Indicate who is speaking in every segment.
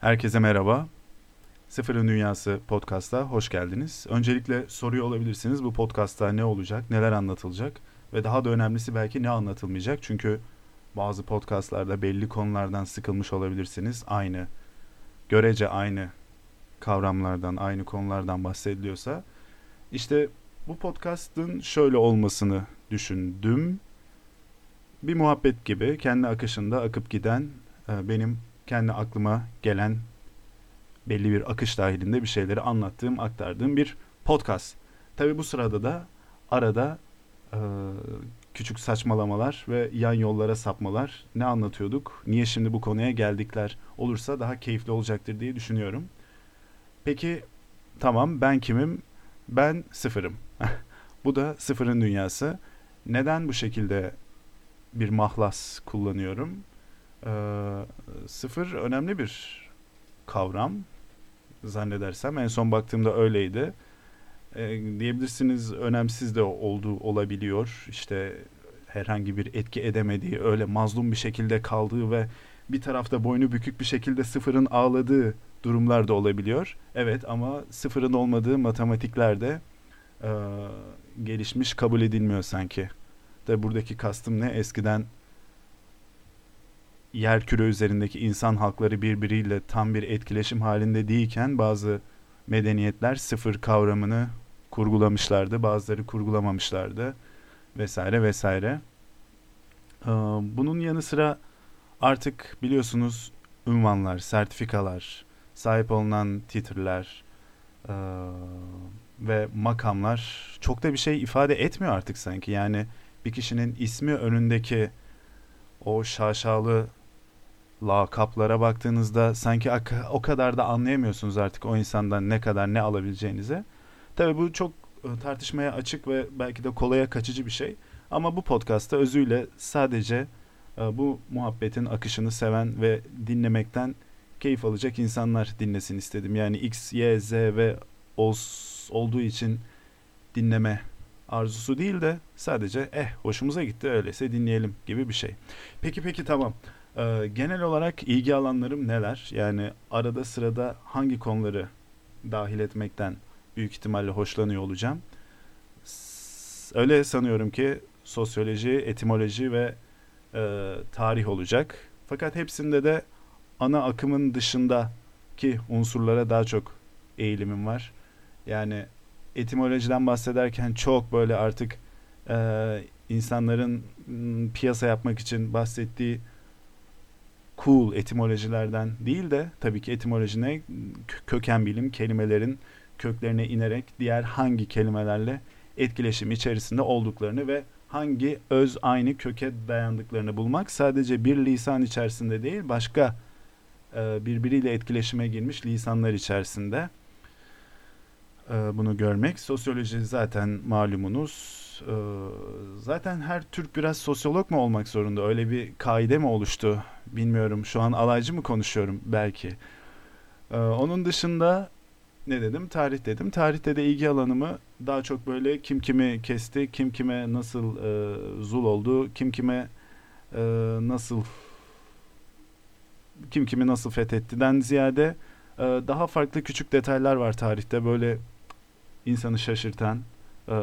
Speaker 1: Herkese merhaba. Sıfırın Dünyası podcast'a hoş geldiniz. Öncelikle soruyor olabilirsiniz bu podcast'ta ne olacak, neler anlatılacak ve daha da önemlisi belki ne anlatılmayacak. Çünkü bazı podcast'larda belli konulardan sıkılmış olabilirsiniz. Aynı, görece aynı kavramlardan, aynı konulardan bahsediliyorsa. işte bu podcast'ın şöyle olmasını düşündüm. Bir muhabbet gibi kendi akışında akıp giden e, benim kendi aklıma gelen belli bir akış dahilinde bir şeyleri anlattığım, aktardığım bir podcast. Tabi bu sırada da arada e, küçük saçmalamalar ve yan yollara sapmalar ne anlatıyorduk, niye şimdi bu konuya geldikler olursa daha keyifli olacaktır diye düşünüyorum. Peki tamam ben kimim? Ben sıfırım. bu da sıfırın dünyası. Neden bu şekilde bir mahlas kullanıyorum? Ee, sıfır önemli bir kavram zannedersem. En son baktığımda öyleydi. Ee, diyebilirsiniz önemsiz de olduğu olabiliyor. İşte herhangi bir etki edemediği, öyle mazlum bir şekilde kaldığı ve bir tarafta boynu bükük bir şekilde sıfırın ağladığı durumlar da olabiliyor. Evet ama sıfırın olmadığı matematiklerde e, gelişmiş kabul edilmiyor sanki. De buradaki kastım ne? Eskiden yer küre üzerindeki insan halkları birbiriyle tam bir etkileşim halinde değilken bazı medeniyetler sıfır kavramını kurgulamışlardı, bazıları kurgulamamışlardı vesaire vesaire. Ee, bunun yanı sıra artık biliyorsunuz ünvanlar, sertifikalar, sahip olunan titreler e, ve makamlar çok da bir şey ifade etmiyor artık sanki. Yani bir kişinin ismi önündeki o şaşalı lakaplara baktığınızda sanki o kadar da anlayamıyorsunuz artık o insandan ne kadar ne alabileceğinizi. Tabii bu çok tartışmaya açık ve belki de kolaya kaçıcı bir şey. Ama bu podcast'ta özüyle sadece e, bu muhabbetin akışını seven ve dinlemekten keyif alacak insanlar dinlesin istedim. Yani X, Y, Z ve OS olduğu için dinleme arzusu değil de sadece eh hoşumuza gitti öyleyse dinleyelim gibi bir şey. Peki peki tamam. Ee, genel olarak ilgi alanlarım neler? Yani arada sırada hangi konuları dahil etmekten büyük ihtimalle hoşlanıyor olacağım. Öyle sanıyorum ki sosyoloji, etimoloji ve e, tarih olacak. Fakat hepsinde de ana akımın dışındaki unsurlara daha çok eğilimim var. Yani etimolojiden bahsederken çok böyle artık e, insanların piyasa yapmak için bahsettiği cool etimolojilerden değil de tabii ki etimolojine köken bilim kelimelerin köklerine inerek diğer hangi kelimelerle etkileşim içerisinde olduklarını ve hangi öz aynı köke dayandıklarını bulmak sadece bir lisan içerisinde değil başka e, birbiriyle etkileşime girmiş lisanlar içerisinde e, bunu görmek. Sosyoloji zaten malumunuz e, zaten her Türk biraz sosyolog mu olmak zorunda? Öyle bir kaide mi oluştu? Bilmiyorum. Şu an alaycı mı konuşuyorum belki. Onun dışında ne dedim? Tarih dedim. Tarihte de ilgi alanımı daha çok böyle kim kimi kesti, kim kime nasıl e, zul oldu, kim kime e, nasıl kim kimi nasıl fethetti'den ziyade e, daha farklı küçük detaylar var tarihte böyle insanı şaşırtan ee,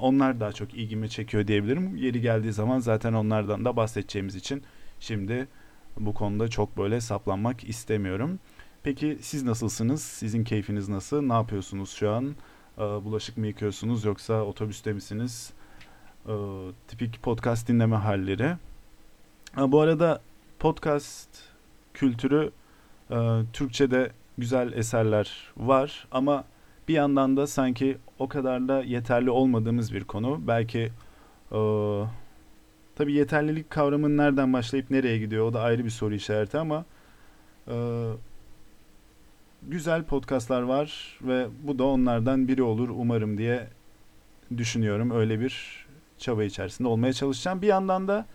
Speaker 1: onlar daha çok ilgimi çekiyor diyebilirim. Yeri geldiği zaman zaten onlardan da bahsedeceğimiz için şimdi bu konuda çok böyle saplanmak istemiyorum. Peki siz nasılsınız? Sizin keyfiniz nasıl? Ne yapıyorsunuz şu an? Ee, bulaşık mı yıkıyorsunuz yoksa otobüste misiniz? Ee, tipik podcast dinleme halleri. Bu arada podcast kültürü e, Türkçe'de güzel eserler var ama bir yandan da sanki o kadar da yeterli olmadığımız bir konu. Belki e, tabii yeterlilik kavramının nereden başlayıp nereye gidiyor o da ayrı bir soru işareti ama e, güzel podcastlar var ve bu da onlardan biri olur umarım diye düşünüyorum. Öyle bir çaba içerisinde olmaya çalışacağım. Bir yandan da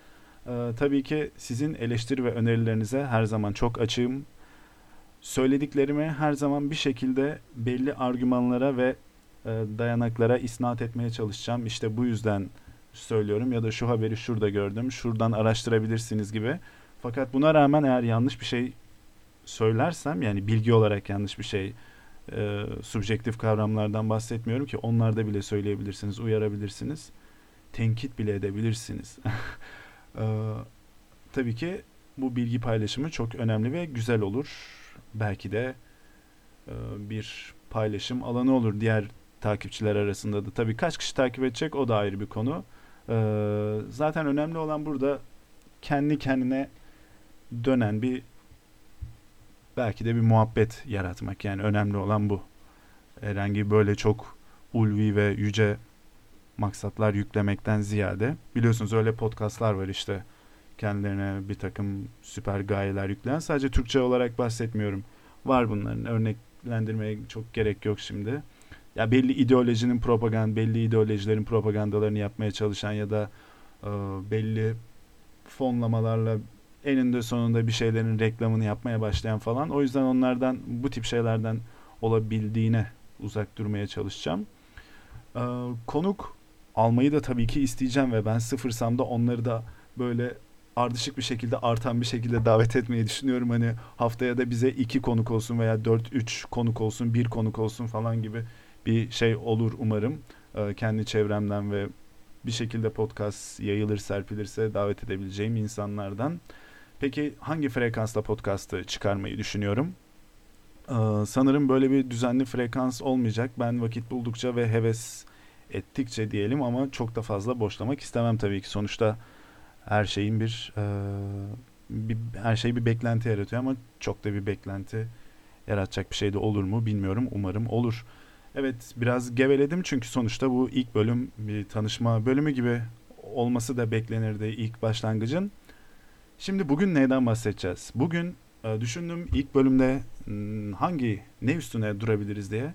Speaker 1: Ee, tabii ki sizin eleştiri ve önerilerinize her zaman çok açığım. Söylediklerimi her zaman bir şekilde belli argümanlara ve e, dayanaklara isnat etmeye çalışacağım. İşte bu yüzden söylüyorum ya da şu haberi şurada gördüm, şuradan araştırabilirsiniz gibi. Fakat buna rağmen eğer yanlış bir şey söylersem yani bilgi olarak yanlış bir şey e, subjektif kavramlardan bahsetmiyorum ki onlarda bile söyleyebilirsiniz, uyarabilirsiniz. Tenkit bile edebilirsiniz. e, tabii ki bu bilgi paylaşımı çok önemli ve güzel olur. Belki de e, bir paylaşım alanı olur diğer takipçiler arasında da. Tabii kaç kişi takip edecek o da ayrı bir konu. E, zaten önemli olan burada kendi kendine dönen bir belki de bir muhabbet yaratmak. Yani önemli olan bu. Herhangi böyle çok ulvi ve yüce maksatlar yüklemekten ziyade biliyorsunuz öyle podcastlar var işte kendilerine bir takım süper gayeler yükleyen sadece Türkçe olarak bahsetmiyorum. Var bunların örneklendirmeye çok gerek yok şimdi. Ya belli ideolojinin propaganda belli ideolojilerin propagandalarını yapmaya çalışan ya da e, belli fonlamalarla eninde sonunda bir şeylerin reklamını yapmaya başlayan falan. O yüzden onlardan bu tip şeylerden olabildiğine uzak durmaya çalışacağım. Ee, konuk almayı da tabii ki isteyeceğim ve ben sıfırsam da onları da böyle ardışık bir şekilde artan bir şekilde davet etmeyi düşünüyorum. Hani haftaya da bize iki konuk olsun veya dört üç konuk olsun, bir konuk olsun falan gibi bir şey olur umarım. Ee, kendi çevremden ve bir şekilde podcast yayılır serpilirse davet edebileceğim insanlardan. Peki hangi frekansla podcast'ı çıkarmayı düşünüyorum? Ee, sanırım böyle bir düzenli frekans olmayacak. Ben vakit buldukça ve heves ettikçe diyelim ama çok da fazla boşlamak istemem tabii ki. Sonuçta her şeyin bir, e, bir her şey bir beklenti yaratıyor ama çok da bir beklenti yaratacak bir şey de olur mu bilmiyorum. Umarım olur. Evet biraz geveledim çünkü sonuçta bu ilk bölüm bir tanışma bölümü gibi olması da beklenirdi ilk başlangıcın. Şimdi bugün neyden bahsedeceğiz? Bugün e, düşündüm ilk bölümde hmm, hangi ne üstüne durabiliriz diye.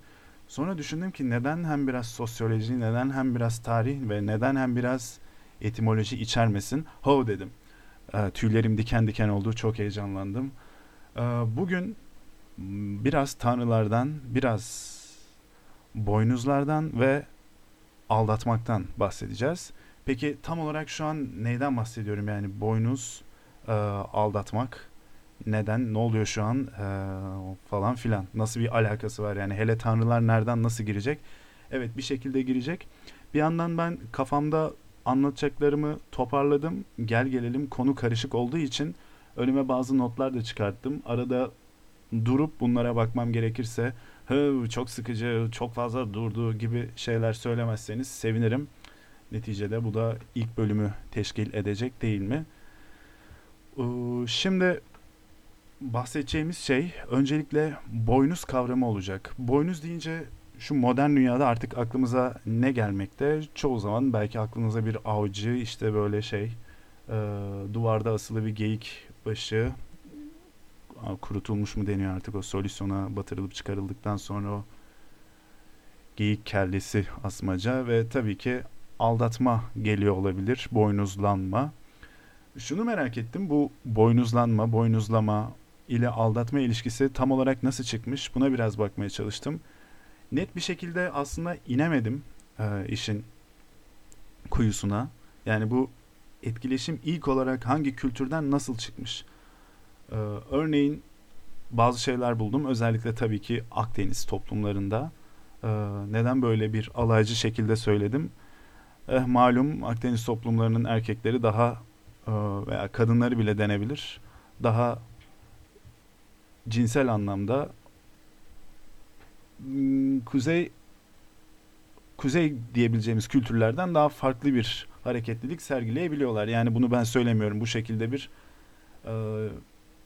Speaker 1: Sonra düşündüm ki neden hem biraz sosyoloji, neden hem biraz tarih ve neden hem biraz etimoloji içermesin? Ho dedim. E, tüylerim diken diken oldu, çok heyecanlandım. E, bugün hmm, biraz tanrılardan, biraz boynuzlardan ve aldatmaktan bahsedeceğiz. Peki tam olarak şu an neyden bahsediyorum? Yani boynuz, e, aldatmak, neden, ne oluyor şu an e, falan filan. Nasıl bir alakası var yani hele tanrılar nereden nasıl girecek? Evet bir şekilde girecek. Bir yandan ben kafamda anlatacaklarımı toparladım. Gel gelelim konu karışık olduğu için önüme bazı notlar da çıkarttım. Arada durup bunlara bakmam gerekirse çok sıkıcı, çok fazla durdu gibi şeyler söylemezseniz sevinirim. Neticede bu da ilk bölümü teşkil edecek değil mi? Ee, şimdi bahsedeceğimiz şey öncelikle boynuz kavramı olacak. Boynuz deyince şu modern dünyada artık aklımıza ne gelmekte? Çoğu zaman belki aklınıza bir avcı işte böyle şey e, duvarda asılı bir geyik başı kurutulmuş mu deniyor artık o solüsyona batırılıp çıkarıldıktan sonra o geyik kellesi asmaca ve tabii ki aldatma geliyor olabilir. Boynuzlanma. Şunu merak ettim. Bu boynuzlanma, boynuzlama ile aldatma ilişkisi tam olarak nasıl çıkmış? Buna biraz bakmaya çalıştım. Net bir şekilde aslında inemedim e, işin kuyusuna. Yani bu etkileşim ilk olarak hangi kültürden nasıl çıkmış? Ee, örneğin bazı şeyler buldum. Özellikle tabii ki Akdeniz toplumlarında. Ee, neden böyle bir alaycı şekilde söyledim? Eh, malum Akdeniz toplumlarının erkekleri daha e, veya kadınları bile denebilir. Daha cinsel anlamda hmm, kuzey kuzey diyebileceğimiz kültürlerden daha farklı bir hareketlilik sergileyebiliyorlar. Yani bunu ben söylemiyorum. Bu şekilde bir e,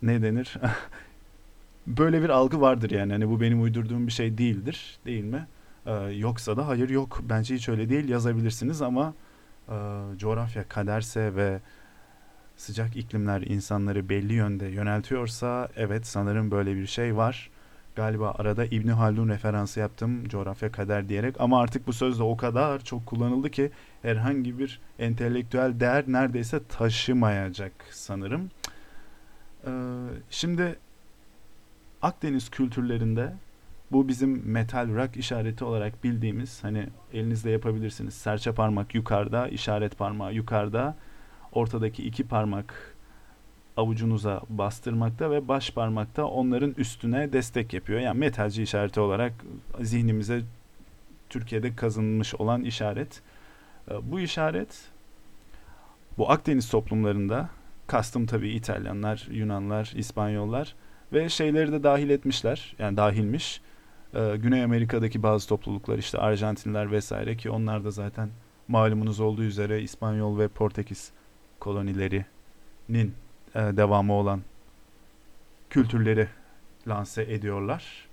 Speaker 1: ne denir? Böyle bir algı vardır yani. Hani bu benim uydurduğum bir şey değildir, değil mi? Ee, yoksa da hayır yok. Bence hiç öyle değil yazabilirsiniz ama e, coğrafya kaderse ve sıcak iklimler insanları belli yönde yöneltiyorsa evet sanırım böyle bir şey var. Galiba arada İbni Haldun referansı yaptım coğrafya kader diyerek ama artık bu söz de o kadar çok kullanıldı ki herhangi bir entelektüel değer neredeyse taşımayacak sanırım. Ee, şimdi Akdeniz kültürlerinde bu bizim metal rock işareti olarak bildiğimiz hani elinizde yapabilirsiniz. Serçe parmak yukarıda, işaret parmağı yukarıda. Ortadaki iki parmak avucunuza bastırmakta ve baş parmakta onların üstüne destek yapıyor. Yani metalci işareti olarak zihnimize Türkiye'de kazınmış olan işaret. Ee, bu işaret bu Akdeniz toplumlarında kastım tabii İtalyanlar, Yunanlar, İspanyollar ve şeyleri de dahil etmişler. Yani dahilmiş. Ee, Güney Amerika'daki bazı topluluklar işte Arjantinler vesaire ki onlar da zaten malumunuz olduğu üzere İspanyol ve Portekiz kolonilerinin e, devamı olan kültürleri lanse ediyorlar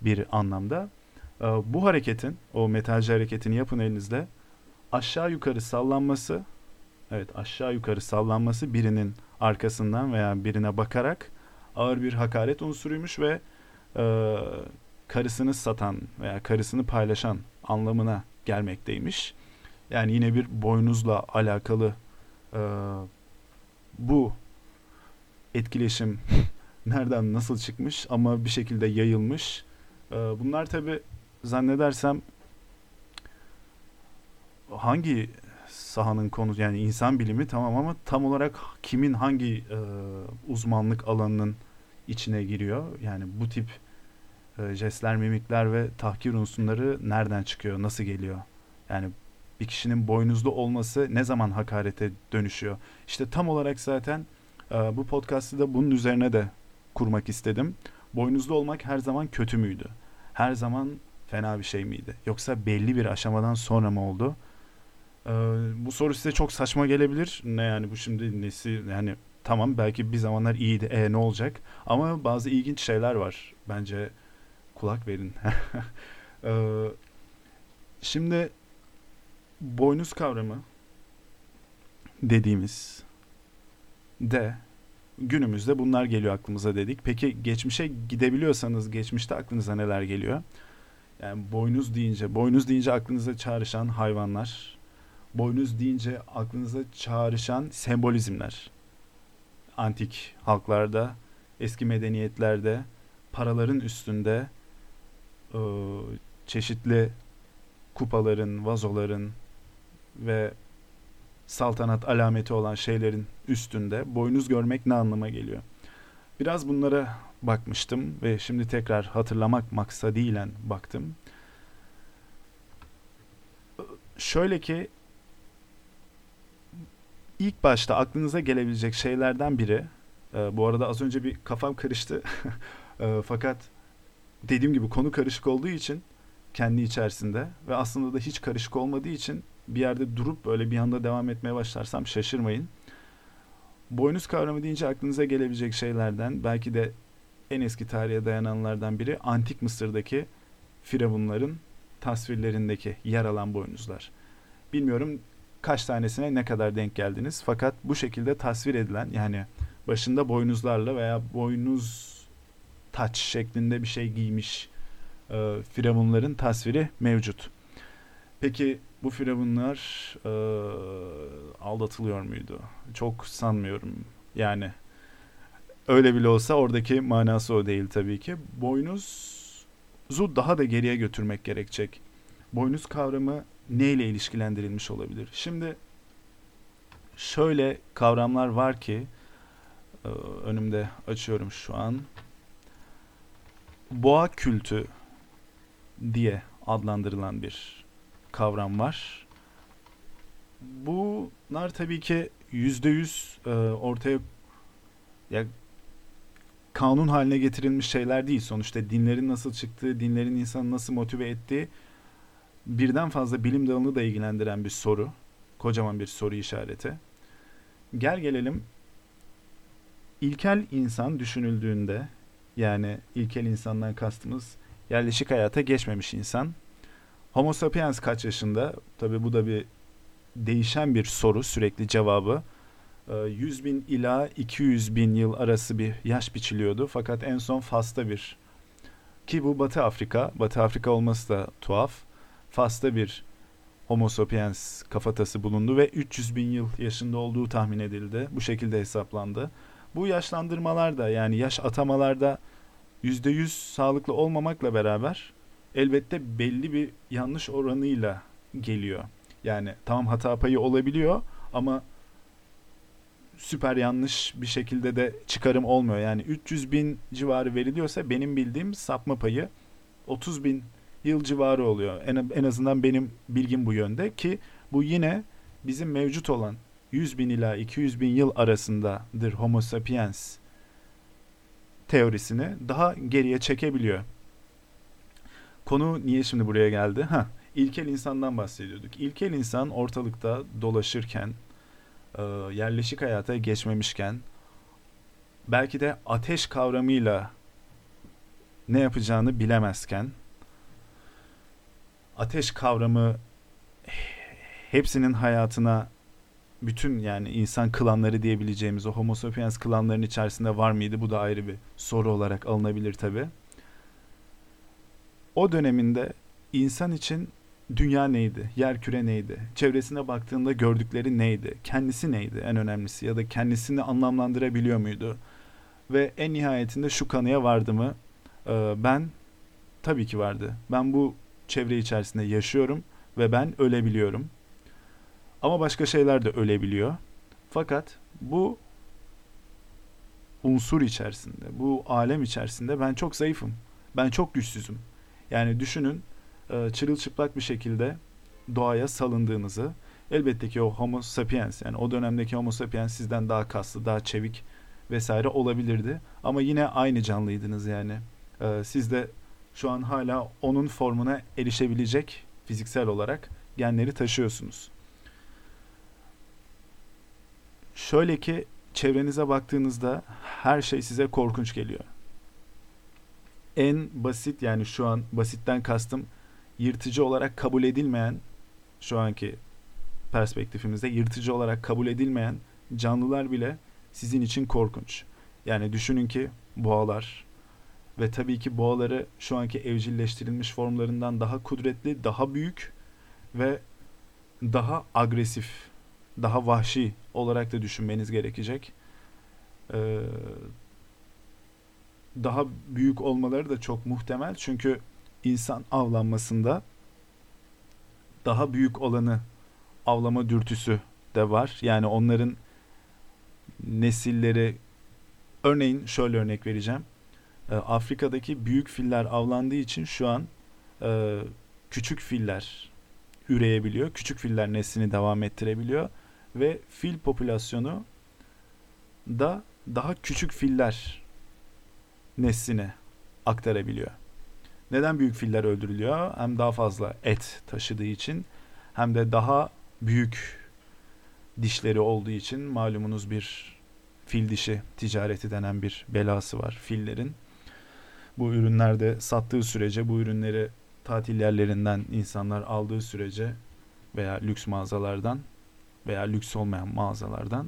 Speaker 1: bir anlamda. E, bu hareketin, o metalci hareketini yapın elinizde aşağı yukarı sallanması, evet aşağı yukarı sallanması birinin arkasından veya birine bakarak ağır bir hakaret unsuruymuş ve e, karısını satan veya karısını paylaşan anlamına gelmekteymiş. Yani yine bir boynuzla alakalı e, bu etkileşim nereden nasıl çıkmış ama bir şekilde yayılmış. E, bunlar tabi zannedersem hangi sahanın konu yani insan bilimi tamam ama tam olarak kimin hangi e, uzmanlık alanının içine giriyor? Yani bu tip e, jestler, mimikler ve tahkir unsurları nereden çıkıyor, nasıl geliyor? Yani bir kişinin boynuzlu olması ne zaman hakarete dönüşüyor? İşte tam olarak zaten e, bu podcast'ı da bunun üzerine de kurmak istedim. Boynuzlu olmak her zaman kötü müydü? Her zaman fena bir şey miydi? Yoksa belli bir aşamadan sonra mı oldu? Ee, bu soru size çok saçma gelebilir. Ne yani bu şimdi nesi yani tamam belki bir zamanlar iyiydi. E ne olacak? Ama bazı ilginç şeyler var. Bence kulak verin. ee, şimdi boynuz kavramı dediğimiz de günümüzde bunlar geliyor aklımıza dedik. Peki geçmişe gidebiliyorsanız geçmişte aklınıza neler geliyor? Yani boynuz deyince, boynuz deyince aklınıza çağrışan hayvanlar, boynuz deyince aklınıza çağrışan sembolizmler. Antik halklarda, eski medeniyetlerde paraların üstünde e, çeşitli kupaların, vazoların ve saltanat alameti olan şeylerin üstünde boynuz görmek ne anlama geliyor? Biraz bunlara bakmıştım ve şimdi tekrar hatırlamak maksadıyla baktım. Şöyle ki ilk başta aklınıza gelebilecek şeylerden biri e, bu arada az önce bir kafam karıştı e, fakat dediğim gibi konu karışık olduğu için kendi içerisinde ve aslında da hiç karışık olmadığı için bir yerde durup böyle bir anda devam etmeye başlarsam şaşırmayın. Boynuz kavramı deyince aklınıza gelebilecek şeylerden belki de en eski tarihe dayananlardan biri antik Mısır'daki firavunların tasvirlerindeki yer alan boynuzlar. Bilmiyorum kaç tanesine ne kadar denk geldiniz fakat bu şekilde tasvir edilen yani başında boynuzlarla veya boynuz taç şeklinde bir şey giymiş e, firavunların tasviri mevcut. Peki bu firavunlar e, aldatılıyor muydu? Çok sanmıyorum. Yani öyle bile olsa oradaki manası o değil tabii ki. Boynuzu daha da geriye götürmek gerekecek. Boynuz kavramı neyle ilişkilendirilmiş olabilir? Şimdi şöyle kavramlar var ki e, önümde açıyorum şu an. Boğa kültü diye adlandırılan bir kavram var. Bunlar tabii ki yüzde yüz e, ortaya ya kanun haline getirilmiş şeyler değil. Sonuçta dinlerin nasıl çıktığı, dinlerin insanı nasıl motive ettiği birden fazla bilim dalını da ilgilendiren bir soru. Kocaman bir soru işareti. Gel gelelim ilkel insan düşünüldüğünde yani ilkel insandan kastımız yerleşik hayata geçmemiş insan. Homo sapiens kaç yaşında? Tabi bu da bir değişen bir soru sürekli cevabı. 100 ee, bin ila 200 bin yıl arası bir yaş biçiliyordu. Fakat en son Fas'ta bir Ki bu Batı Afrika, Batı Afrika olması da tuhaf. Fas'ta bir Homo sapiens kafatası bulundu ve 300 bin yıl yaşında olduğu tahmin edildi. Bu şekilde hesaplandı. Bu yaşlandırmalar da yani yaş atamalarda %100 sağlıklı olmamakla beraber elbette belli bir yanlış oranıyla geliyor. Yani tamam hata payı olabiliyor ama süper yanlış bir şekilde de çıkarım olmuyor. Yani 300 bin civarı veriliyorsa benim bildiğim sapma payı 30 bin yıl civarı oluyor. En, en azından benim bilgim bu yönde ki bu yine bizim mevcut olan 100 bin ila 200 bin yıl arasındadır Homo sapiens teorisini daha geriye çekebiliyor. Konu niye şimdi buraya geldi? Ha, ilkel insandan bahsediyorduk. İlkel insan ortalıkta dolaşırken, e, yerleşik hayata geçmemişken, belki de ateş kavramıyla ne yapacağını bilemezken, ateş kavramı hepsinin hayatına bütün yani insan klanları diyebileceğimiz o homo sapiens klanların içerisinde var mıydı? Bu da ayrı bir soru olarak alınabilir tabi. O döneminde insan için dünya neydi? Yer küre neydi? Çevresine baktığında gördükleri neydi? Kendisi neydi en önemlisi? Ya da kendisini anlamlandırabiliyor muydu? Ve en nihayetinde şu kanıya vardı mı? Ee, ben tabii ki vardı. Ben bu çevre içerisinde yaşıyorum ve ben ölebiliyorum. Ama başka şeyler de ölebiliyor. Fakat bu unsur içerisinde, bu alem içerisinde ben çok zayıfım. Ben çok güçsüzüm. Yani düşünün e, çırılçıplak bir şekilde doğaya salındığınızı. Elbette ki o homo sapiens yani o dönemdeki homo sapiens sizden daha kaslı, daha çevik vesaire olabilirdi. Ama yine aynı canlıydınız yani. E, siz de şu an hala onun formuna erişebilecek fiziksel olarak genleri taşıyorsunuz. Şöyle ki çevrenize baktığınızda her şey size korkunç geliyor. En basit yani şu an basitten kastım yırtıcı olarak kabul edilmeyen şu anki perspektifimizde yırtıcı olarak kabul edilmeyen canlılar bile sizin için korkunç. Yani düşünün ki boğalar ve tabii ki boğaları şu anki evcilleştirilmiş formlarından daha kudretli, daha büyük ve daha agresif, daha vahşi olarak da düşünmeniz gerekecek. Ee, daha büyük olmaları da çok muhtemel çünkü insan avlanmasında daha büyük olanı avlama dürtüsü de var. Yani onların nesilleri örneğin şöyle örnek vereceğim. Ee, Afrika'daki büyük filler avlandığı için şu an e, küçük filler üreyebiliyor. Küçük filler neslini devam ettirebiliyor ve fil popülasyonu da daha küçük filler nesline aktarabiliyor. Neden büyük filler öldürülüyor? Hem daha fazla et taşıdığı için hem de daha büyük dişleri olduğu için malumunuz bir fil dişi ticareti denen bir belası var fillerin. Bu ürünlerde sattığı sürece bu ürünleri tatil yerlerinden insanlar aldığı sürece veya lüks mağazalardan veya lüks olmayan mağazalardan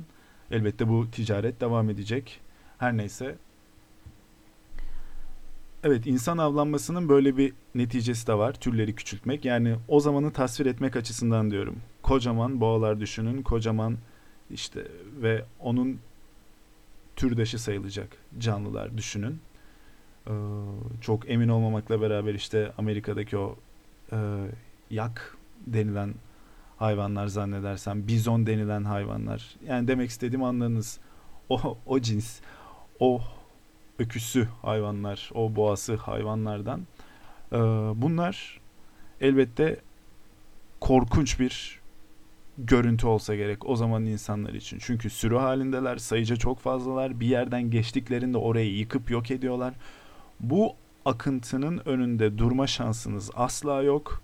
Speaker 1: elbette bu ticaret devam edecek. Her neyse Evet insan avlanmasının böyle bir neticesi de var. Türleri küçültmek. Yani o zamanı tasvir etmek açısından diyorum. Kocaman boğalar düşünün. Kocaman işte ve onun türdeşi sayılacak canlılar düşünün. Ee, çok emin olmamakla beraber işte Amerika'daki o e, yak denilen hayvanlar zannedersem bizon denilen hayvanlar. Yani demek istediğim anladınız. O, o cins, o öküsü hayvanlar, o boğası hayvanlardan. Ee, bunlar elbette korkunç bir görüntü olsa gerek o zaman insanlar için. Çünkü sürü halindeler, sayıca çok fazlalar. Bir yerden geçtiklerinde orayı yıkıp yok ediyorlar. Bu akıntının önünde durma şansınız asla yok.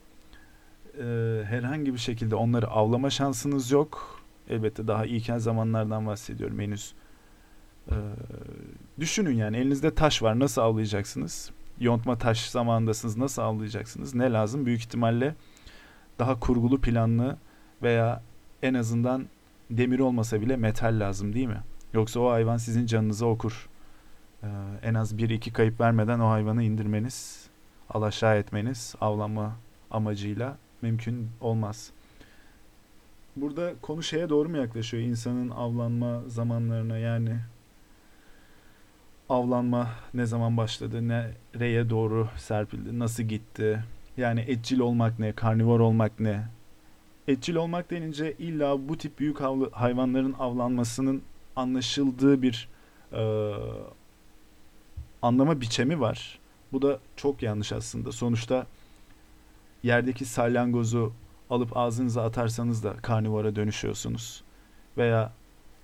Speaker 1: Ee, herhangi bir şekilde onları avlama şansınız yok. Elbette daha iyiken zamanlardan bahsediyorum henüz ee, düşünün yani elinizde taş var nasıl avlayacaksınız? Yontma taş zamanındasınız nasıl avlayacaksınız? Ne lazım? Büyük ihtimalle daha kurgulu planlı veya en azından demir olmasa bile metal lazım değil mi? Yoksa o hayvan sizin canınıza okur. e, en az bir iki kayıp vermeden o hayvanı indirmeniz, alaşağı etmeniz avlanma amacıyla mümkün olmaz. Burada konu şeye doğru mu yaklaşıyor? İnsanın avlanma zamanlarına yani avlanma ne zaman başladı, nereye doğru serpildi, nasıl gitti? Yani etçil olmak ne, karnivor olmak ne? Etçil olmak denince illa bu tip büyük hayvanların avlanmasının anlaşıldığı bir e, anlama biçemi var. Bu da çok yanlış aslında. Sonuçta yerdeki salyangozu alıp ağzınıza atarsanız da karnivora dönüşüyorsunuz. Veya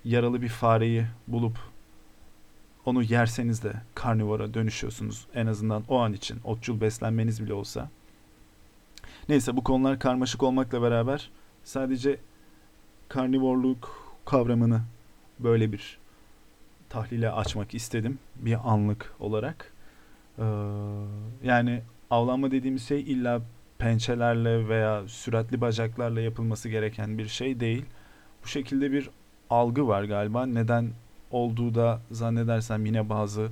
Speaker 1: yaralı bir fareyi bulup onu yerseniz de karnivora dönüşüyorsunuz. En azından o an için otçul beslenmeniz bile olsa. Neyse bu konular karmaşık olmakla beraber sadece karnivorluk kavramını böyle bir tahlile açmak istedim bir anlık olarak. Ee, yani avlanma dediğimiz şey illa pençelerle veya süratli bacaklarla yapılması gereken bir şey değil. Bu şekilde bir algı var galiba. Neden olduğu da zannedersem yine bazı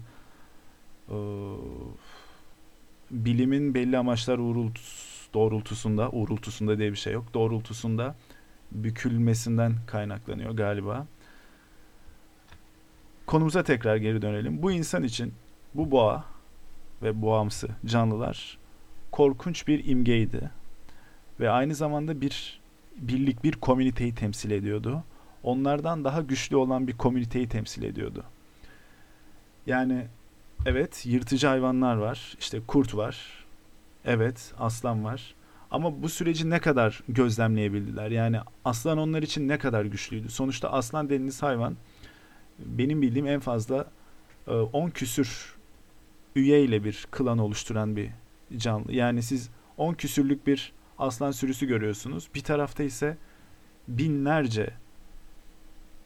Speaker 1: e, bilimin belli amaçlar uğrultus, doğrultusunda, uğrultusunda diye bir şey yok. Doğrultusunda bükülmesinden kaynaklanıyor galiba. Konumuza tekrar geri dönelim. Bu insan için bu boğa ve boğamsı canlılar korkunç bir imgeydi. Ve aynı zamanda bir birlik, bir komüniteyi temsil ediyordu. Onlardan daha güçlü olan bir komüniteyi temsil ediyordu. Yani evet yırtıcı hayvanlar var. İşte kurt var. Evet aslan var. Ama bu süreci ne kadar gözlemleyebildiler? Yani aslan onlar için ne kadar güçlüydü? Sonuçta aslan dediğiniz hayvan benim bildiğim en fazla 10 e, küsür üyeyle bir klan oluşturan bir canlı. Yani siz 10 küsürlük bir aslan sürüsü görüyorsunuz. Bir tarafta ise binlerce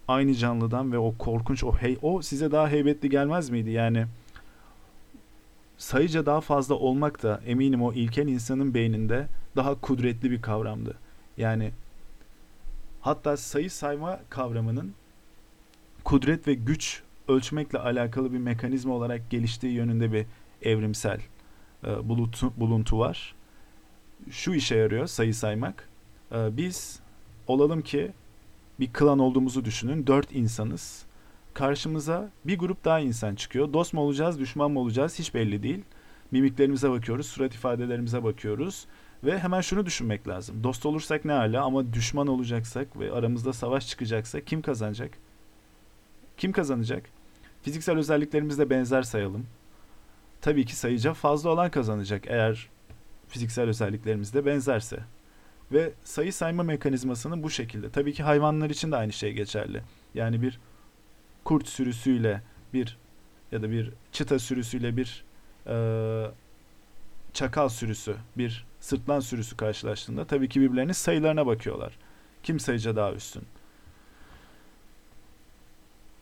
Speaker 1: aynı canlıdan ve o korkunç o hey o size daha heybetli gelmez miydi? Yani sayıca daha fazla olmak da eminim o ilkel insanın beyninde daha kudretli bir kavramdı. Yani hatta sayı sayma kavramının kudret ve güç ölçmekle alakalı bir mekanizma olarak geliştiği yönünde bir evrimsel e, buluntu, buluntu var. Şu işe yarıyor sayı saymak. E, biz olalım ki bir klan olduğumuzu düşünün. Dört insanız. Karşımıza bir grup daha insan çıkıyor. Dost mu olacağız, düşman mı olacağız hiç belli değil. Mimiklerimize bakıyoruz, surat ifadelerimize bakıyoruz. Ve hemen şunu düşünmek lazım. Dost olursak ne hala ama düşman olacaksak ve aramızda savaş çıkacaksa kim kazanacak? Kim kazanacak? Fiziksel özelliklerimizde benzer sayalım. Tabii ki sayıca fazla olan kazanacak eğer fiziksel özelliklerimiz de benzerse. Ve sayı sayma mekanizmasını bu şekilde. Tabii ki hayvanlar için de aynı şey geçerli. Yani bir kurt sürüsüyle bir ya da bir çıta sürüsüyle bir e, çakal sürüsü, bir sırtlan sürüsü karşılaştığında tabii ki birbirlerinin sayılarına bakıyorlar. Kim sayıca daha üstün?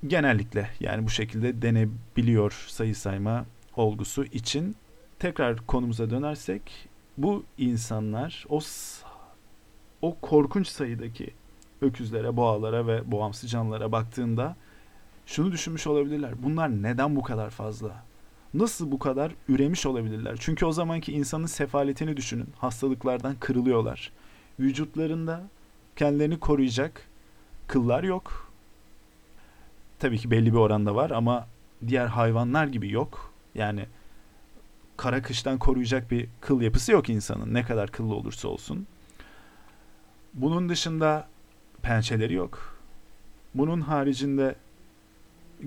Speaker 1: Genellikle yani bu şekilde denebiliyor sayı sayma olgusu için. Tekrar konumuza dönersek bu insanlar o o korkunç sayıdaki öküzlere, boğalara ve boğamsı canlılara baktığında şunu düşünmüş olabilirler. Bunlar neden bu kadar fazla? Nasıl bu kadar üremiş olabilirler? Çünkü o zamanki insanın sefaletini düşünün. Hastalıklardan kırılıyorlar. Vücutlarında kendilerini koruyacak kıllar yok. Tabii ki belli bir oranda var ama diğer hayvanlar gibi yok. Yani kara kıştan koruyacak bir kıl yapısı yok insanın. Ne kadar kıllı olursa olsun. Bunun dışında pençeleri yok. Bunun haricinde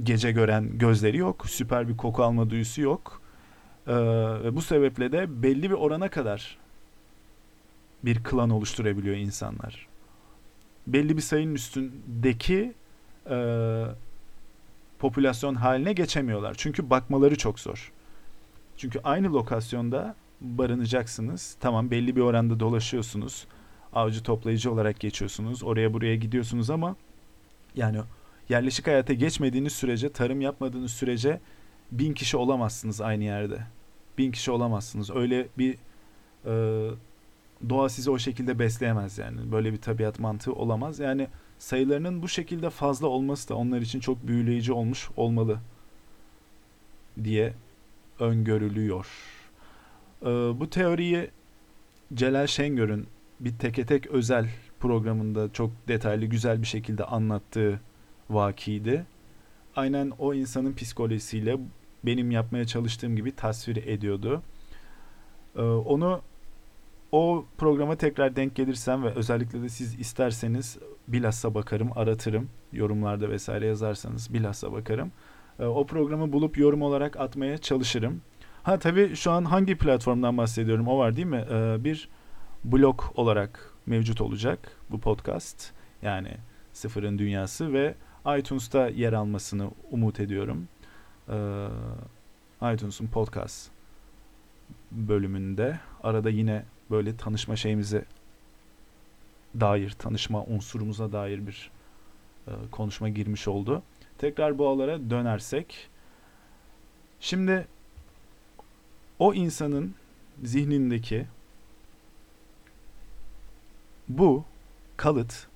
Speaker 1: gece gören gözleri yok. Süper bir koku alma duyusu yok. Ee, bu sebeple de belli bir orana kadar bir klan oluşturabiliyor insanlar. Belli bir sayının üstündeki e, popülasyon haline geçemiyorlar. Çünkü bakmaları çok zor. Çünkü aynı lokasyonda barınacaksınız. Tamam belli bir oranda dolaşıyorsunuz. Avcı toplayıcı olarak geçiyorsunuz. Oraya buraya gidiyorsunuz ama yani yerleşik hayata geçmediğiniz sürece, tarım yapmadığınız sürece bin kişi olamazsınız aynı yerde. Bin kişi olamazsınız. Öyle bir e, doğa sizi o şekilde besleyemez yani. Böyle bir tabiat mantığı olamaz. Yani sayılarının bu şekilde fazla olması da onlar için çok büyüleyici olmuş olmalı. diye öngörülüyor. Ee, bu teoriyi Celal Şengör'ün bir teke tek özel programında çok detaylı güzel bir şekilde anlattığı vakiydi. Aynen o insanın psikolojisiyle benim yapmaya çalıştığım gibi tasvir ediyordu. Ee, onu o programa tekrar denk gelirsem ve özellikle de siz isterseniz bilhassa bakarım, aratırım. Yorumlarda vesaire yazarsanız bilhassa bakarım. Ee, o programı bulup yorum olarak atmaya çalışırım. Ha tabii şu an hangi platformdan bahsediyorum o var değil mi? Ee, bir blog olarak mevcut olacak bu podcast. Yani Sıfırın Dünyası ve iTunes'ta yer almasını umut ediyorum. Ee, iTunes'un podcast bölümünde arada yine böyle tanışma şeyimize dair, tanışma unsurumuza dair bir e, konuşma girmiş oldu. Tekrar bu alara dönersek şimdi o insanın zihnindeki bu kalıt,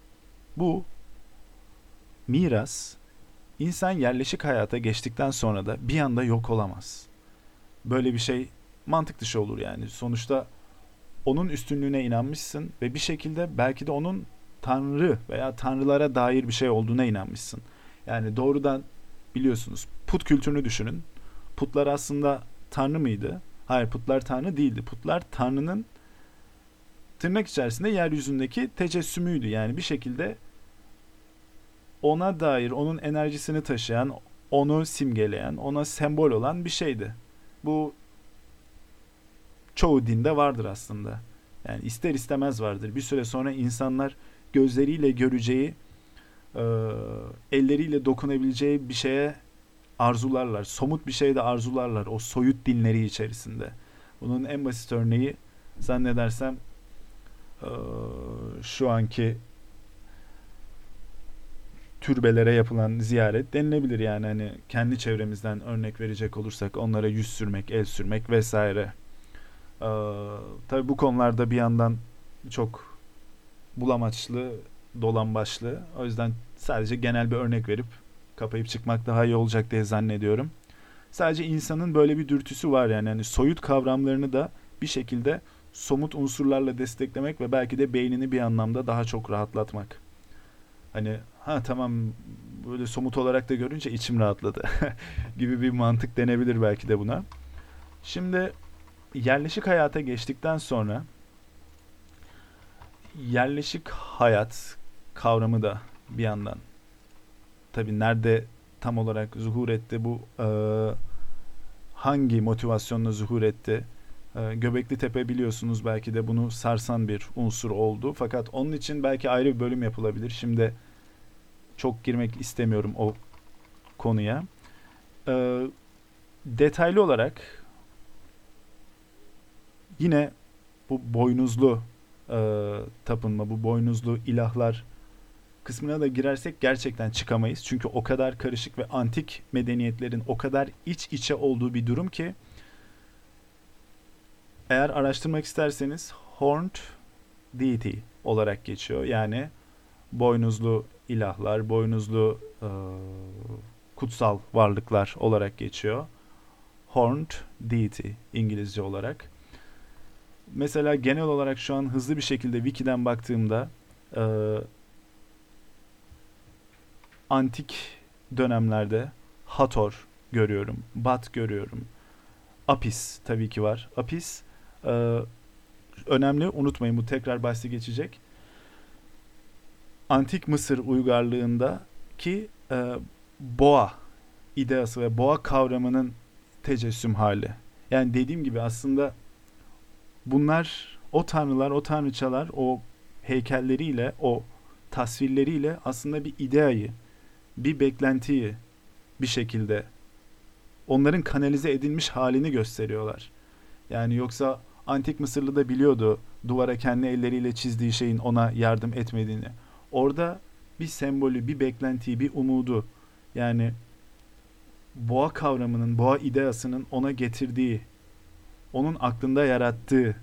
Speaker 1: bu miras insan yerleşik hayata geçtikten sonra da bir anda yok olamaz. Böyle bir şey mantık dışı olur yani. Sonuçta onun üstünlüğüne inanmışsın ve bir şekilde belki de onun tanrı veya tanrılara dair bir şey olduğuna inanmışsın. Yani doğrudan biliyorsunuz put kültürünü düşünün. Putlar aslında tanrı mıydı? Hayır putlar tanrı değildi. Putlar tanrının tırnak içerisinde yeryüzündeki tecessümüydü. Yani bir şekilde ona dair, onun enerjisini taşıyan, onu simgeleyen, ona sembol olan bir şeydi. Bu çoğu dinde vardır aslında. Yani ister istemez vardır. Bir süre sonra insanlar gözleriyle göreceği, e, elleriyle dokunabileceği bir şeye arzularlar. Somut bir şey de arzularlar o soyut dinleri içerisinde. Bunun en basit örneği zannedersem şu anki türbelere yapılan ziyaret denilebilir yani hani kendi çevremizden örnek verecek olursak onlara yüz sürmek, el sürmek vesaire. Ee, tabii bu konularda bir yandan çok bulamaçlı, dolan başlı. O yüzden sadece genel bir örnek verip kapayıp çıkmak daha iyi olacak diye zannediyorum. Sadece insanın böyle bir dürtüsü var yani. yani soyut kavramlarını da bir şekilde somut unsurlarla desteklemek ve belki de beynini bir anlamda daha çok rahatlatmak. Hani ha tamam böyle somut olarak da görünce içim rahatladı gibi bir mantık denebilir belki de buna. Şimdi yerleşik hayata geçtikten sonra yerleşik hayat kavramı da bir yandan tabi nerede tam olarak zuhur etti bu e, hangi motivasyonla zuhur etti Göbekli Tepe biliyorsunuz belki de bunu sarsan bir unsur oldu. Fakat onun için belki ayrı bir bölüm yapılabilir. Şimdi çok girmek istemiyorum o konuya. E, detaylı olarak yine bu boynuzlu e, tapınma, bu boynuzlu ilahlar kısmına da girersek gerçekten çıkamayız. Çünkü o kadar karışık ve antik medeniyetlerin o kadar iç içe olduğu bir durum ki eğer araştırmak isterseniz Horned Deity olarak geçiyor. Yani boynuzlu ilahlar, boynuzlu e, kutsal varlıklar olarak geçiyor. Horned Deity İngilizce olarak mesela genel olarak şu an hızlı bir şekilde wiki'den baktığımda e, antik dönemlerde Hathor görüyorum, Bat görüyorum. Apis tabii ki var. Apis e, önemli unutmayın bu tekrar bahsi geçecek. Antik Mısır uygarlığında ki e, boğa ideası ve boğa kavramının tecessüm hali. Yani dediğim gibi aslında bunlar o tanrılar, o tanrıçalar o heykelleriyle, o tasvirleriyle aslında bir ideayı, bir beklentiyi bir şekilde onların kanalize edilmiş halini gösteriyorlar. Yani yoksa antik Mısırlı da biliyordu duvara kendi elleriyle çizdiği şeyin ona yardım etmediğini. Orada bir sembolü, bir beklentiyi, bir umudu yani boğa kavramının, boğa ideasının ona getirdiği onun aklında yarattığı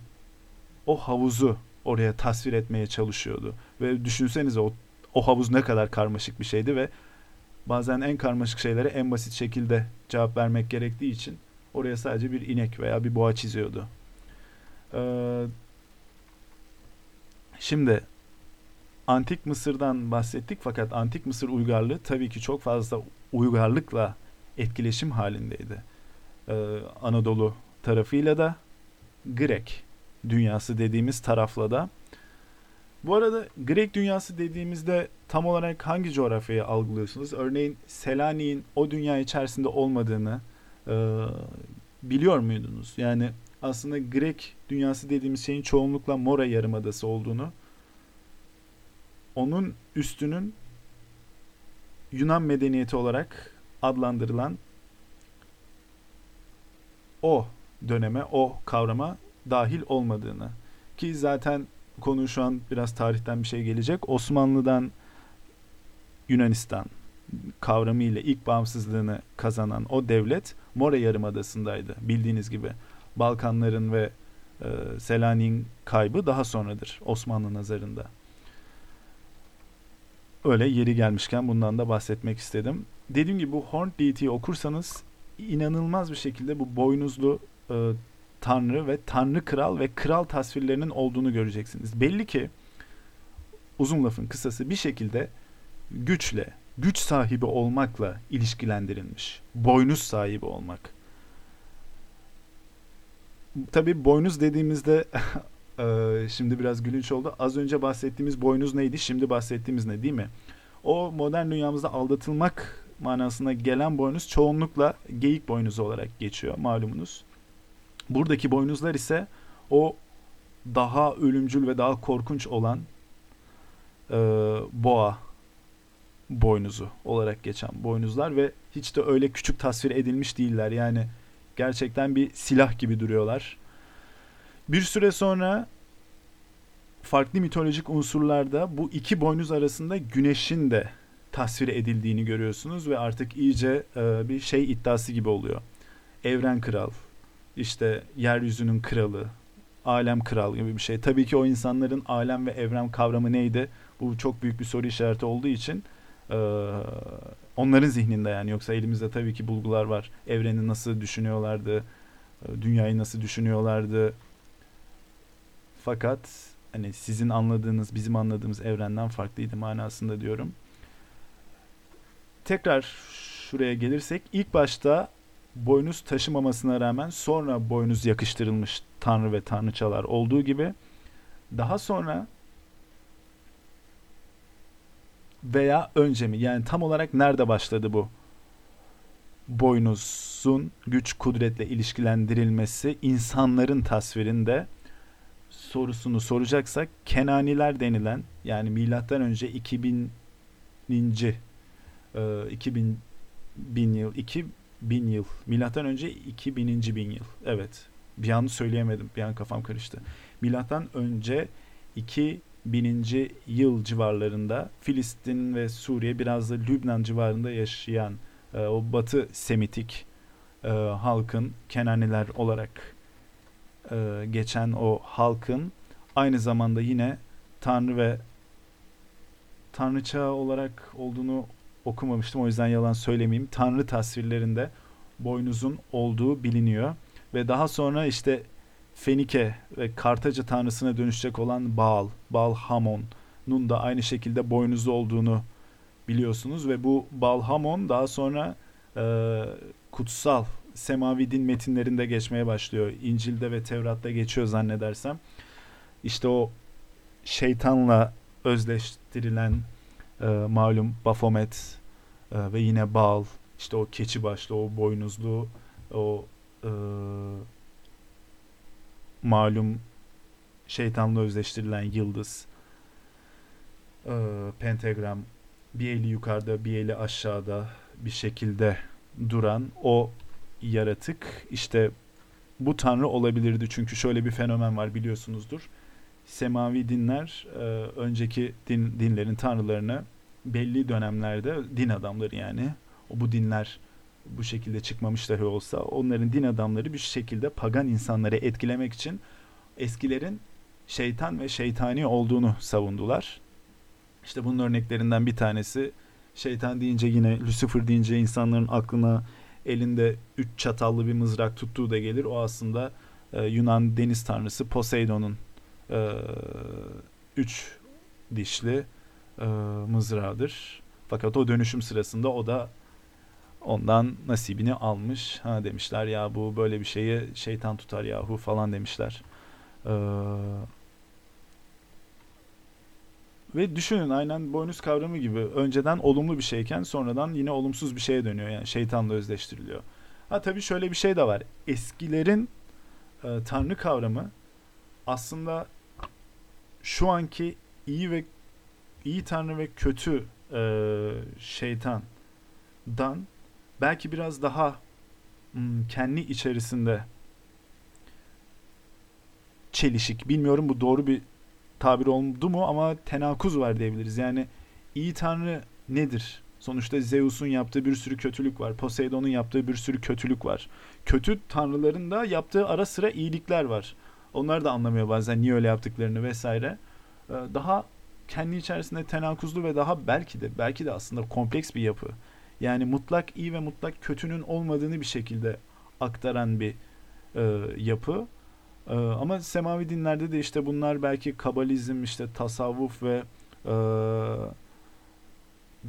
Speaker 1: o havuzu oraya tasvir etmeye çalışıyordu. Ve düşünsenize o, o havuz ne kadar karmaşık bir şeydi ve bazen en karmaşık şeylere en basit şekilde cevap vermek gerektiği için oraya sadece bir inek veya bir boğa çiziyordu. Ee, şimdi Antik Mısır'dan bahsettik fakat Antik Mısır uygarlığı tabii ki çok fazla uygarlıkla etkileşim halindeydi. Ee, Anadolu tarafıyla da Grek dünyası dediğimiz tarafla da. Bu arada Grek dünyası dediğimizde tam olarak hangi coğrafyayı algılıyorsunuz? Örneğin Selanik'in o dünya içerisinde olmadığını e, biliyor muydunuz? Yani aslında Grek dünyası dediğimiz şeyin çoğunlukla Mora Yarımadası olduğunu, onun üstünün Yunan medeniyeti olarak adlandırılan o döneme, o kavrama dahil olmadığını ki zaten konu şu an biraz tarihten bir şey gelecek. Osmanlı'dan Yunanistan kavramı ile ilk bağımsızlığını kazanan o devlet Mora Yarımadası'ndaydı bildiğiniz gibi. Balkanların ve e, Selanik'in kaybı daha sonradır Osmanlı nazarında. Öyle yeri gelmişken bundan da bahsetmek istedim. Dediğim gibi bu Horn Deity'yi okursanız inanılmaz bir şekilde bu boynuzlu e, tanrı ve tanrı kral ve kral tasvirlerinin olduğunu göreceksiniz. Belli ki uzun lafın kısası bir şekilde güçle, güç sahibi olmakla ilişkilendirilmiş. Boynuz sahibi olmak. Tabi boynuz dediğimizde şimdi biraz gülünç oldu. Az önce bahsettiğimiz boynuz neydi? Şimdi bahsettiğimiz ne değil mi? O modern dünyamızda aldatılmak manasına gelen boynuz çoğunlukla geyik boynuzu olarak geçiyor malumunuz. Buradaki boynuzlar ise o daha ölümcül ve daha korkunç olan e, boğa boynuzu olarak geçen boynuzlar ve hiç de öyle küçük tasvir edilmiş değiller. Yani gerçekten bir silah gibi duruyorlar. Bir süre sonra farklı mitolojik unsurlarda bu iki boynuz arasında güneşin de tasvir edildiğini görüyorsunuz ve artık iyice e, bir şey iddiası gibi oluyor. Evren kral, işte yeryüzünün kralı, alem kral gibi bir şey. Tabii ki o insanların alem ve evren kavramı neydi? Bu çok büyük bir soru işareti olduğu için e, onların zihninde yani yoksa elimizde tabii ki bulgular var. Evreni nasıl düşünüyorlardı, e, dünyayı nasıl düşünüyorlardı. Fakat hani sizin anladığınız, bizim anladığımız evrenden farklıydı manasında diyorum. Tekrar şuraya gelirsek ilk başta boynuz taşımamasına rağmen sonra boynuz yakıştırılmış tanrı ve tanrıçalar olduğu gibi daha sonra veya önce mi yani tam olarak nerede başladı bu boynuzun güç kudretle ilişkilendirilmesi insanların tasvirinde sorusunu soracaksak Kenaniler denilen yani milattan önce 2000. E, 2000 bin yıl 2 bin yıl. Milattan önce 2000. bin yıl. Evet. Bir an söyleyemedim. Bir an kafam karıştı. Milattan önce 2000. yıl civarlarında Filistin ve Suriye biraz da Lübnan civarında yaşayan e, o Batı Semitik e, halkın Kenaniler olarak e, geçen o halkın aynı zamanda yine Tanrı ve Tanrıça olarak olduğunu okumamıştım o yüzden yalan söylemeyeyim. Tanrı tasvirlerinde boynuzun olduğu biliniyor. Ve daha sonra işte Fenike ve Kartaca tanrısına dönüşecek olan Baal, Baal Hamon'un da aynı şekilde boynuzlu olduğunu biliyorsunuz. Ve bu Baal Hamon daha sonra e, kutsal semavi din metinlerinde geçmeye başlıyor. İncil'de ve Tevrat'ta geçiyor zannedersem. İşte o şeytanla özleştirilen e, malum Baphomet e, ve yine Baal işte o keçi başlı o boynuzlu o e, malum şeytanla özleştirilen yıldız e, pentagram bir eli yukarıda bir eli aşağıda bir şekilde duran o yaratık işte bu tanrı olabilirdi. Çünkü şöyle bir fenomen var biliyorsunuzdur. Semavi dinler e, önceki din, dinlerin tanrılarını belli dönemlerde din adamları yani bu dinler bu şekilde çıkmamış dahi olsa onların din adamları bir şekilde pagan insanları etkilemek için eskilerin şeytan ve şeytani olduğunu savundular. İşte bunun örneklerinden bir tanesi şeytan deyince yine Lucifer deyince insanların aklına elinde üç çatallı bir mızrak tuttuğu da gelir. O aslında e, Yunan deniz tanrısı Poseidon'un e, üç dişli e, mızrağıdır. Fakat o dönüşüm sırasında o da ondan nasibini almış. Ha demişler ya bu böyle bir şeyi şeytan tutar yahu falan demişler. Ee, ve düşünün aynen boynuz kavramı gibi önceden olumlu bir şeyken sonradan yine olumsuz bir şeye dönüyor yani şeytanla özleştiriliyor. Ha tabii şöyle bir şey de var. Eskilerin e, tanrı kavramı aslında şu anki iyi ve iyi tanrı ve kötü e, şeytandan belki biraz daha hmm, kendi içerisinde çelişik. Bilmiyorum bu doğru bir tabir oldu mu ama tenakuz var diyebiliriz. Yani iyi tanrı nedir? Sonuçta Zeus'un yaptığı bir sürü kötülük var. Poseidon'un yaptığı bir sürü kötülük var. Kötü tanrıların da yaptığı ara sıra iyilikler var. Onlar da anlamıyor bazen niye öyle yaptıklarını vesaire. Ee, daha kendi içerisinde tenakuzlu ve daha belki de belki de aslında kompleks bir yapı. Yani mutlak iyi ve mutlak kötünün olmadığını bir şekilde aktaran bir e, yapı. E, ama semavi dinlerde de işte bunlar belki kabalizm, işte tasavvuf ve e,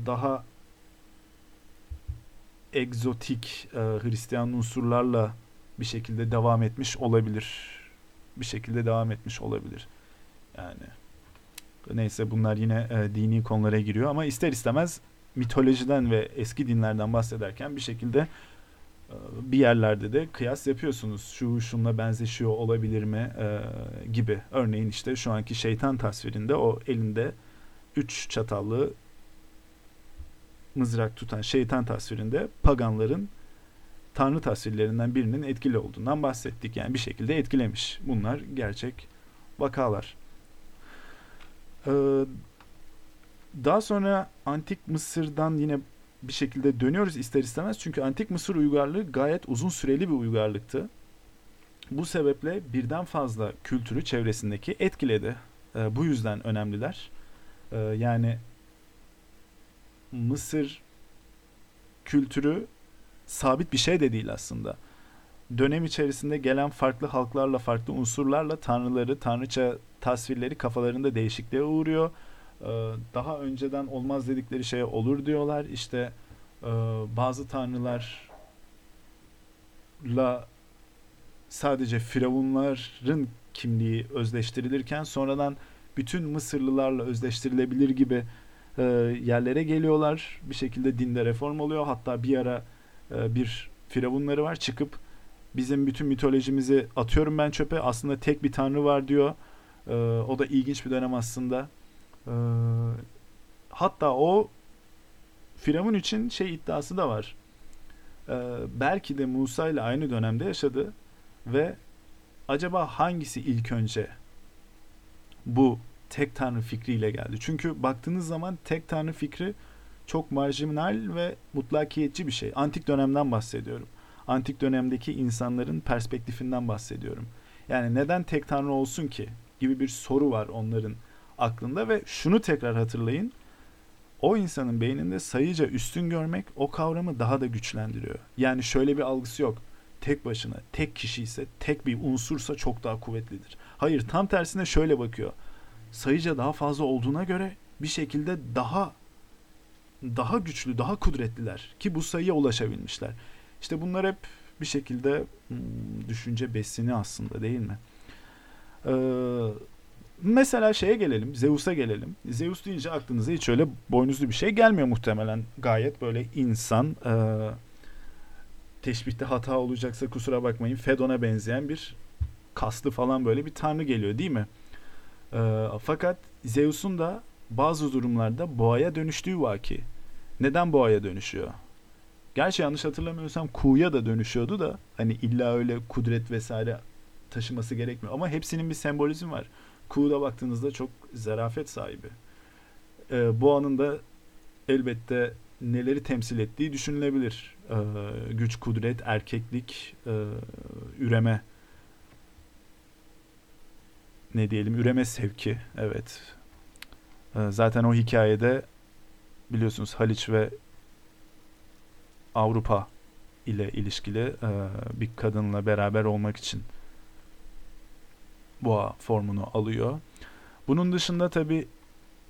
Speaker 1: daha egzotik e, Hristiyan unsurlarla bir şekilde devam etmiş olabilir. Bir şekilde devam etmiş olabilir. Yani neyse bunlar yine e, dini konulara giriyor ama ister istemez mitolojiden ve eski dinlerden bahsederken bir şekilde e, bir yerlerde de kıyas yapıyorsunuz. Şu şunla benzeşiyor olabilir mi e, gibi. Örneğin işte şu anki şeytan tasvirinde o elinde üç çatallı mızrak tutan şeytan tasvirinde paganların tanrı tasvirlerinden birinin etkili olduğundan bahsettik. Yani bir şekilde etkilemiş. Bunlar gerçek vakalar. Ee, daha sonra Antik Mısır'dan yine bir şekilde dönüyoruz ister istemez. Çünkü Antik Mısır uygarlığı gayet uzun süreli bir uygarlıktı. Bu sebeple birden fazla kültürü çevresindeki etkiledi. E, bu yüzden önemliler. E, yani Mısır kültürü sabit bir şey de değil aslında. Dönem içerisinde gelen farklı halklarla, farklı unsurlarla tanrıları, tanrıça tasvirleri kafalarında değişikliğe uğruyor daha önceden olmaz dedikleri şeye olur diyorlar. İşte e, bazı tanrılarla sadece firavunların kimliği özleştirilirken sonradan bütün Mısırlılarla özleştirilebilir gibi e, yerlere geliyorlar. Bir şekilde dinde reform oluyor. Hatta bir ara e, bir firavunları var çıkıp bizim bütün mitolojimizi atıyorum ben çöpe. Aslında tek bir tanrı var diyor. O da ilginç bir dönem aslında. Ee, hatta o Firavun için şey iddiası da var. Ee, belki de Musa ile aynı dönemde yaşadı ve acaba hangisi ilk önce bu tek tanrı fikriyle geldi? Çünkü baktığınız zaman tek tanrı fikri çok marjinal ve mutlakiyetçi bir şey. Antik dönemden bahsediyorum. Antik dönemdeki insanların perspektifinden bahsediyorum. Yani neden tek tanrı olsun ki gibi bir soru var onların aklında ve şunu tekrar hatırlayın. O insanın beyninde sayıca üstün görmek o kavramı daha da güçlendiriyor. Yani şöyle bir algısı yok. Tek başına, tek kişi ise, tek bir unsursa çok daha kuvvetlidir. Hayır, tam tersine şöyle bakıyor. Sayıca daha fazla olduğuna göre bir şekilde daha daha güçlü, daha kudretliler ki bu sayıya ulaşabilmişler. İşte bunlar hep bir şekilde hmm, düşünce besini aslında değil mi? Ee, Mesela şeye gelelim, Zeus'a gelelim. Zeus deyince aklınıza hiç öyle boynuzlu bir şey gelmiyor muhtemelen. Gayet böyle insan, e, teşbihte hata olacaksa kusura bakmayın, Fedon'a benzeyen bir kaslı falan böyle bir tanrı geliyor değil mi? E, fakat Zeus'un da bazı durumlarda boğaya dönüştüğü vaki. Neden boğaya dönüşüyor? Gerçi yanlış hatırlamıyorsam kuğuya da dönüşüyordu da hani illa öyle kudret vesaire taşıması gerekmiyor. Ama hepsinin bir sembolizmi var. Kuğu'da baktığınızda çok zarafet sahibi. E, boğanın da elbette neleri temsil ettiği düşünülebilir. E, güç, kudret, erkeklik, e, üreme ne diyelim üreme sevki evet. E, zaten o hikayede biliyorsunuz Haliç ve Avrupa ile ilişkili e, bir kadınla beraber olmak için boğa formunu alıyor. Bunun dışında tabi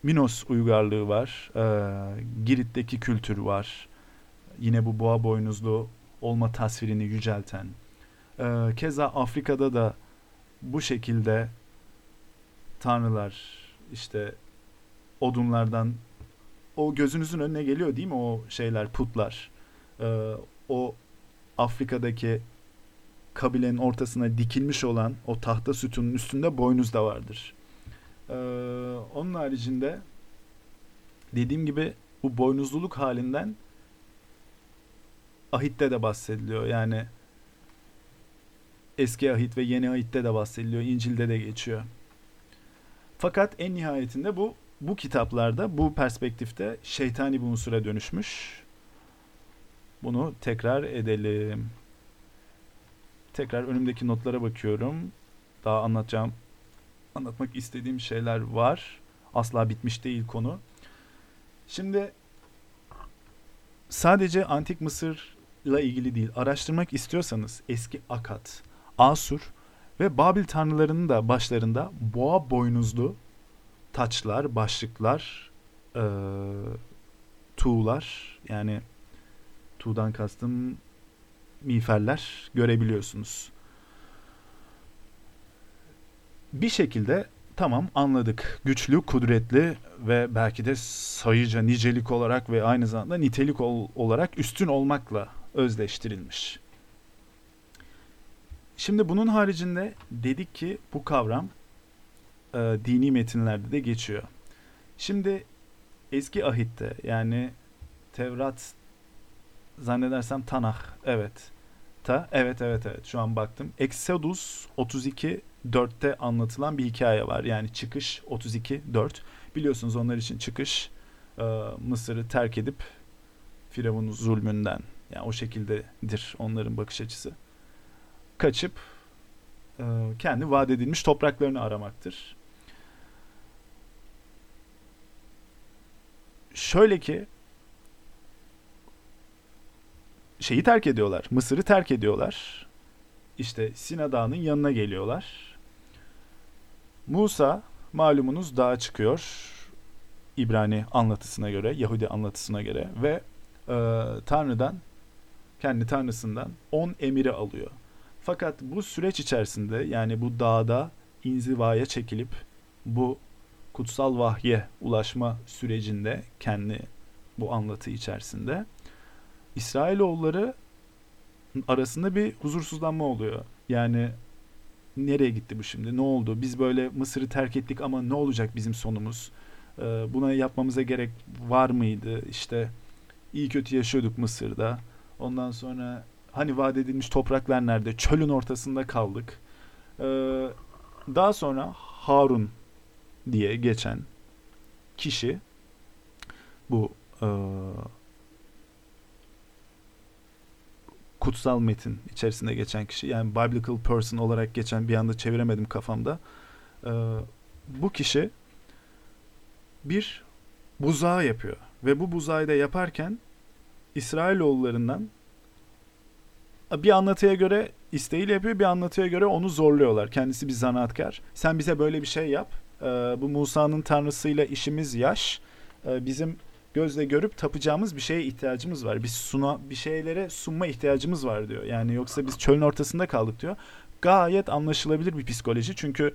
Speaker 1: Minos uygarlığı var. E, Girit'teki kültür var. Yine bu boğa boynuzlu olma tasvirini yücelten. E, keza Afrika'da da bu şekilde tanrılar işte odunlardan o gözünüzün önüne geliyor değil mi o şeyler putlar ee, o Afrika'daki kabilenin ortasına dikilmiş olan o tahta sütunun üstünde boynuz da vardır. Ee, onun haricinde dediğim gibi bu boynuzluluk halinden ahitte de bahsediliyor. Yani eski ahit ve yeni ahitte de bahsediliyor. İncil'de de geçiyor. Fakat en nihayetinde bu bu kitaplarda bu perspektifte şeytani bir unsura dönüşmüş. Bunu tekrar edelim. Tekrar önümdeki notlara bakıyorum. Daha anlatacağım, anlatmak istediğim şeyler var. Asla bitmiş değil konu. Şimdi sadece antik Mısır'la ilgili değil, araştırmak istiyorsanız eski Akat, Asur ve Babil tanrılarının da başlarında boğa boynuzlu taçlar, başlıklar, e, tuğlar yani tuğdan kastım miğferler görebiliyorsunuz. Bir şekilde tamam anladık. Güçlü, kudretli ve belki de sayıca nicelik olarak ve aynı zamanda nitelik ol, olarak üstün olmakla özleştirilmiş. Şimdi bunun haricinde dedik ki bu kavram e, dini metinlerde de geçiyor. Şimdi eski ahitte yani Tevrat zannedersem Tanah evet. Ta evet evet evet şu an baktım. Exodus 32 4'te anlatılan bir hikaye var. Yani çıkış 32 4. Biliyorsunuz onlar için çıkış e, Mısır'ı terk edip Firavun'un zulmünden yani o şekildedir onların bakış açısı. Kaçıp e, kendi vaat edilmiş topraklarını aramaktır. Şöyle ki şeyi terk ediyorlar. Mısır'ı terk ediyorlar. İşte Sina Dağı'nın yanına geliyorlar. Musa malumunuz dağa çıkıyor. İbrani anlatısına göre, Yahudi anlatısına göre ve e, Tanrı'dan, kendi Tanrısından 10 emiri alıyor. Fakat bu süreç içerisinde yani bu dağda inzivaya çekilip bu kutsal vahye ulaşma sürecinde kendi bu anlatı içerisinde İsrailoğulları arasında bir huzursuzlanma oluyor. Yani nereye gitti bu şimdi? Ne oldu? Biz böyle Mısır'ı terk ettik ama ne olacak bizim sonumuz? Ee, buna yapmamıza gerek var mıydı? İşte iyi kötü yaşıyorduk Mısır'da. Ondan sonra hani vaat edilmiş topraklar nerede? Çölün ortasında kaldık. Ee, daha sonra Harun diye geçen kişi bu e, kutsal metin içerisinde geçen kişi yani biblical person olarak geçen bir anda çeviremedim kafamda. Ee, bu kişi bir buzağı yapıyor ve bu buzağı da yaparken İsrailoğullarından bir anlatıya göre isteğiyle yapıyor bir anlatıya göre onu zorluyorlar. Kendisi bir zanaatkar. Sen bize böyle bir şey yap. Ee, bu Musa'nın tanrısıyla işimiz yaş. Ee, bizim gözle görüp tapacağımız bir şeye ihtiyacımız var. Bir suna bir şeylere sunma ihtiyacımız var diyor. Yani yoksa biz çölün ortasında kaldık diyor. Gayet anlaşılabilir bir psikoloji. Çünkü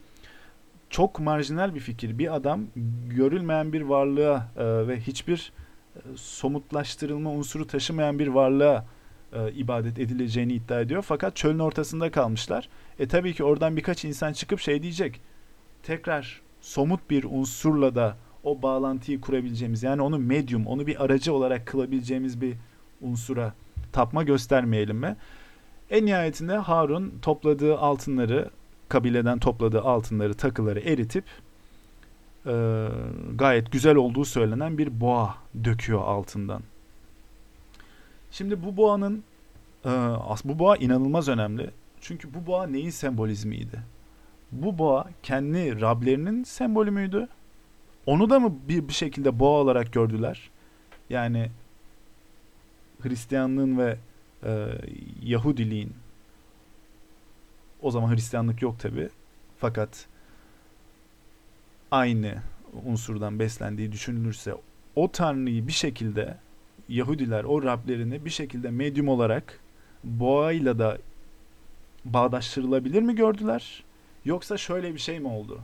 Speaker 1: çok marjinal bir fikir. Bir adam görülmeyen bir varlığa e, ve hiçbir e, somutlaştırılma unsuru taşımayan bir varlığa e, ibadet edileceğini iddia ediyor. Fakat çölün ortasında kalmışlar. E tabii ki oradan birkaç insan çıkıp şey diyecek. Tekrar somut bir unsurla da o bağlantıyı kurabileceğimiz yani onu medyum, onu bir aracı olarak kılabileceğimiz bir unsura tapma göstermeyelim mi? En nihayetinde Harun topladığı altınları, kabileden topladığı altınları, takıları eritip e, gayet güzel olduğu söylenen bir boğa döküyor altından. Şimdi bu boğanın e, bu boğa inanılmaz önemli. Çünkü bu boğa neyin sembolizmiydi? Bu boğa kendi Rablerinin sembolü müydü? Onu da mı bir, bir şekilde boğa olarak gördüler? Yani Hristiyanlığın ve e, Yahudiliğin o zaman Hristiyanlık yok tabi fakat aynı unsurdan beslendiği düşünülürse o tanrıyı bir şekilde Yahudiler o Rablerini bir şekilde medyum olarak boğayla da bağdaştırılabilir mi gördüler? Yoksa şöyle bir şey mi oldu?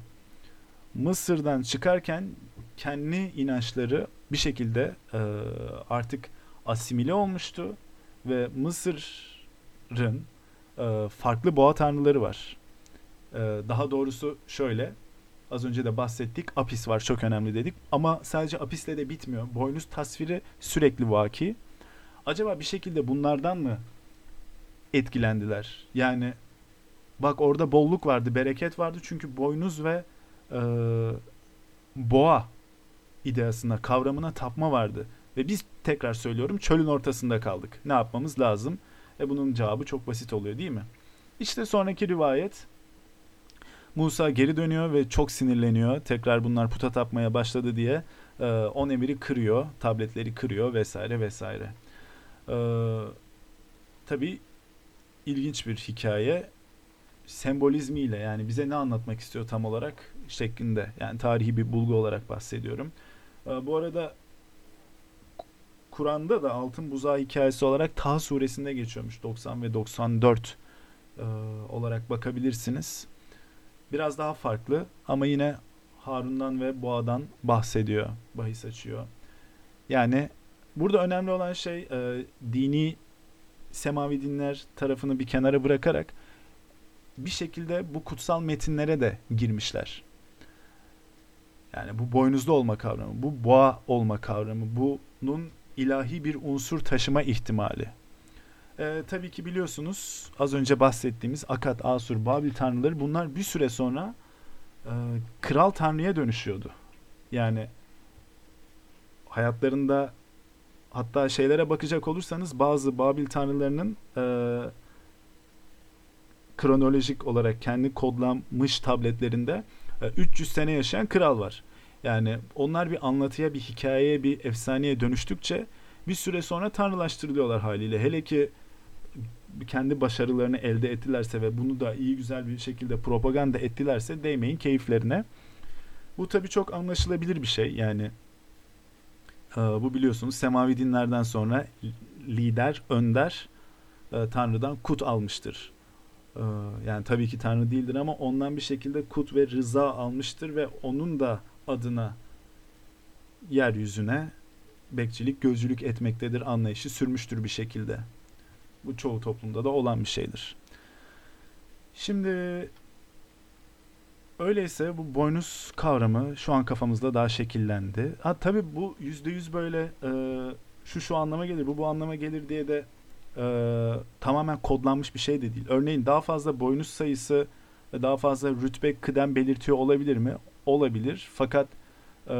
Speaker 1: Mısır'dan çıkarken kendi inançları bir şekilde e, artık asimile olmuştu ve Mısır'ın e, farklı boğa tanrıları var. E, daha doğrusu şöyle az önce de bahsettik Apis var çok önemli dedik ama sadece Apis'le de bitmiyor. Boynuz tasviri sürekli vaki. Acaba bir şekilde bunlardan mı etkilendiler? Yani bak orada bolluk vardı, bereket vardı çünkü boynuz ve e, boğa ideasına, kavramına tapma vardı. Ve biz tekrar söylüyorum çölün ortasında kaldık. Ne yapmamız lazım? E bunun cevabı çok basit oluyor değil mi? İşte sonraki rivayet Musa geri dönüyor ve çok sinirleniyor. Tekrar bunlar puta tapmaya başladı diye e, on emiri kırıyor, tabletleri kırıyor vesaire vesaire. E, tabii ilginç bir hikaye sembolizmiyle yani bize ne anlatmak istiyor tam olarak şeklinde yani tarihi bir bulgu olarak bahsediyorum. E, bu arada Kur'an'da da altın buzağı hikayesi olarak Taha suresinde geçiyormuş 90 ve 94 e, olarak bakabilirsiniz. Biraz daha farklı ama yine Harun'dan ve Boğa'dan bahsediyor, bahis açıyor. Yani burada önemli olan şey e, dini semavi dinler tarafını bir kenara bırakarak bir şekilde bu kutsal metinlere de girmişler. Yani bu boynuzlu olma kavramı, bu boğa olma kavramı, bunun ilahi bir unsur taşıma ihtimali. Ee, tabii ki biliyorsunuz az önce bahsettiğimiz Akat, Asur, Babil tanrıları bunlar bir süre sonra e, kral tanrıya dönüşüyordu. Yani hayatlarında hatta şeylere bakacak olursanız bazı Babil tanrılarının e, kronolojik olarak kendi kodlanmış tabletlerinde 300 sene yaşayan kral var. Yani onlar bir anlatıya, bir hikayeye, bir efsaneye dönüştükçe bir süre sonra tanrılaştırılıyorlar haliyle. Hele ki kendi başarılarını elde ettilerse ve bunu da iyi güzel bir şekilde propaganda ettilerse değmeyin keyiflerine. Bu tabii çok anlaşılabilir bir şey. Yani e, bu biliyorsunuz semavi dinlerden sonra lider, önder e, Tanrı'dan kut almıştır. E, yani tabii ki Tanrı değildir ama ondan bir şekilde kut ve rıza almıştır ve onun da adına yeryüzüne bekçilik, gözcülük etmektedir anlayışı sürmüştür bir şekilde. Bu çoğu toplumda da olan bir şeydir. Şimdi öyleyse bu boynuz kavramı şu an kafamızda daha şekillendi. Ha tabii bu yüzde yüz böyle e, şu şu anlama gelir, bu bu anlama gelir diye de e, tamamen kodlanmış bir şey de değil. Örneğin daha fazla boynuz sayısı ve daha fazla rütbe kıdem belirtiyor olabilir mi? Olabilir. Fakat e,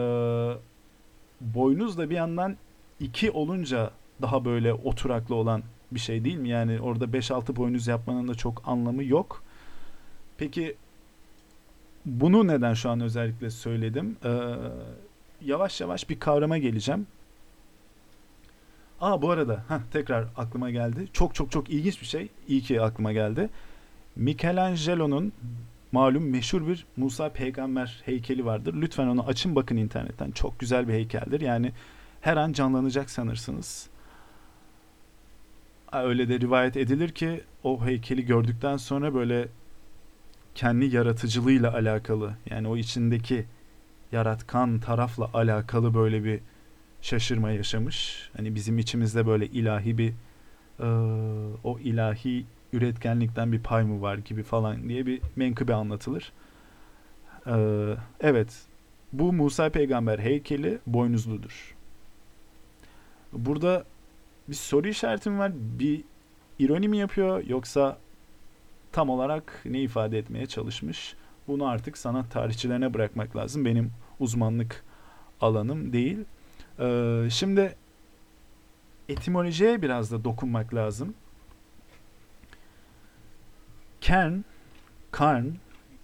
Speaker 1: boynuz da bir yandan iki olunca daha böyle oturaklı olan bir şey değil mi? Yani orada 5-6 boynuz yapmanın da çok anlamı yok. Peki bunu neden şu an özellikle söyledim? Ee, yavaş yavaş bir kavrama geleceğim. Aa bu arada heh, tekrar aklıma geldi. Çok çok çok ilginç bir şey. İyi ki aklıma geldi. Michelangelo'nun malum meşhur bir Musa peygamber heykeli vardır. Lütfen onu açın bakın internetten. Çok güzel bir heykeldir. Yani her an canlanacak sanırsınız. Öyle de rivayet edilir ki o heykeli gördükten sonra böyle kendi yaratıcılığıyla alakalı yani o içindeki yaratkan tarafla alakalı böyle bir şaşırma yaşamış. Hani bizim içimizde böyle ilahi bir e, o ilahi üretkenlikten bir pay mı var gibi falan diye bir menkıbe anlatılır. E, evet bu Musa peygamber heykeli boynuzludur. Burada bir soru işaretim var. Bir ironi mi yapıyor yoksa tam olarak ne ifade etmeye çalışmış? Bunu artık sanat tarihçilerine bırakmak lazım. Benim uzmanlık alanım değil. Ee, şimdi etimolojiye biraz da dokunmak lazım. Kern, karn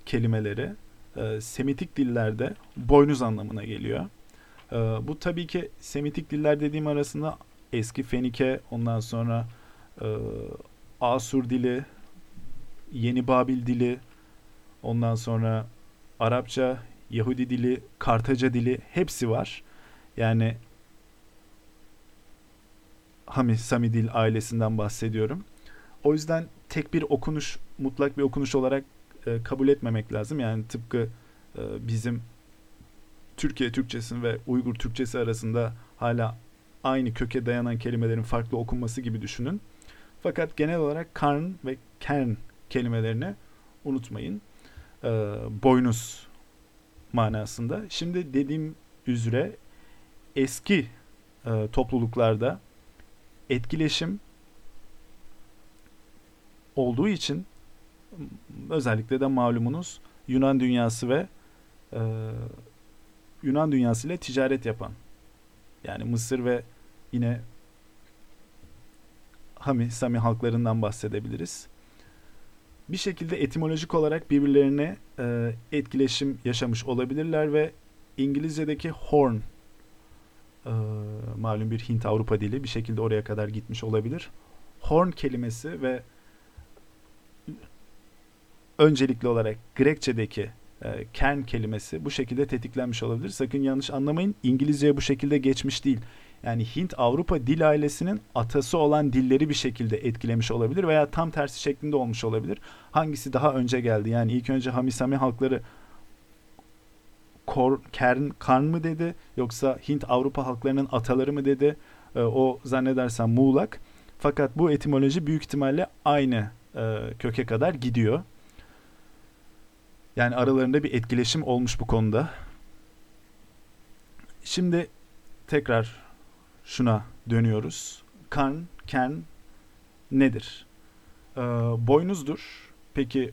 Speaker 1: kelimeleri e, Semitik dillerde boynuz anlamına geliyor. E, bu tabii ki Semitik diller dediğim arasında eski Fenike, ondan sonra e, Asur dili, Yeni Babil dili, ondan sonra Arapça, Yahudi dili, Kartaca dili hepsi var. Yani Hami Sami ailesinden bahsediyorum. O yüzden tek bir okunuş, mutlak bir okunuş olarak e, kabul etmemek lazım. Yani tıpkı e, bizim Türkiye Türkçesi ve Uygur Türkçesi arasında hala aynı köke dayanan kelimelerin farklı okunması gibi düşünün. Fakat genel olarak karn ve kern kelimelerini unutmayın. E, boynuz manasında. Şimdi dediğim üzere eski e, topluluklarda etkileşim olduğu için özellikle de malumunuz Yunan dünyası ve e, Yunan dünyası ile ticaret yapan yani Mısır ve yine Hami, Sami halklarından bahsedebiliriz. Bir şekilde etimolojik olarak birbirlerine e, etkileşim yaşamış olabilirler ve İngilizce'deki horn e, malum bir Hint Avrupa dili bir şekilde oraya kadar gitmiş olabilir. Horn kelimesi ve öncelikli olarak Grekçedeki e, kern kelimesi bu şekilde tetiklenmiş olabilir. Sakın yanlış anlamayın. İngilizceye bu şekilde geçmiş değil. Yani Hint Avrupa dil ailesinin atası olan dilleri bir şekilde etkilemiş olabilir veya tam tersi şeklinde olmuş olabilir. Hangisi daha önce geldi? Yani ilk önce Hamisami halkları kor, kern, karn mı dedi yoksa Hint Avrupa halklarının ataları mı dedi? E, o zannedersem muğlak. Fakat bu etimoloji büyük ihtimalle aynı e, köke kadar gidiyor. Yani aralarında bir etkileşim olmuş bu konuda. Şimdi tekrar şuna dönüyoruz. Kan, ken nedir? Ee, boynuzdur. Peki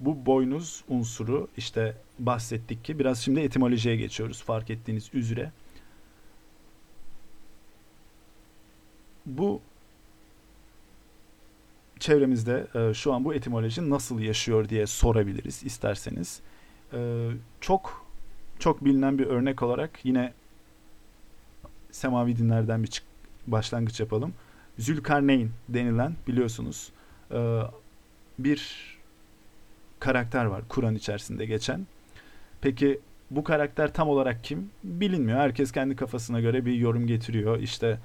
Speaker 1: bu boynuz unsuru işte bahsettik ki biraz şimdi etimolojiye geçiyoruz fark ettiğiniz üzere. Bu çevremizde e, şu an bu etimoloji nasıl yaşıyor diye sorabiliriz isterseniz. E, çok çok bilinen bir örnek olarak yine semavi dinlerden bir başlangıç yapalım. Zülkarneyn denilen biliyorsunuz e, bir karakter var Kur'an içerisinde geçen. Peki bu karakter tam olarak kim? Bilinmiyor. Herkes kendi kafasına göre bir yorum getiriyor. İşte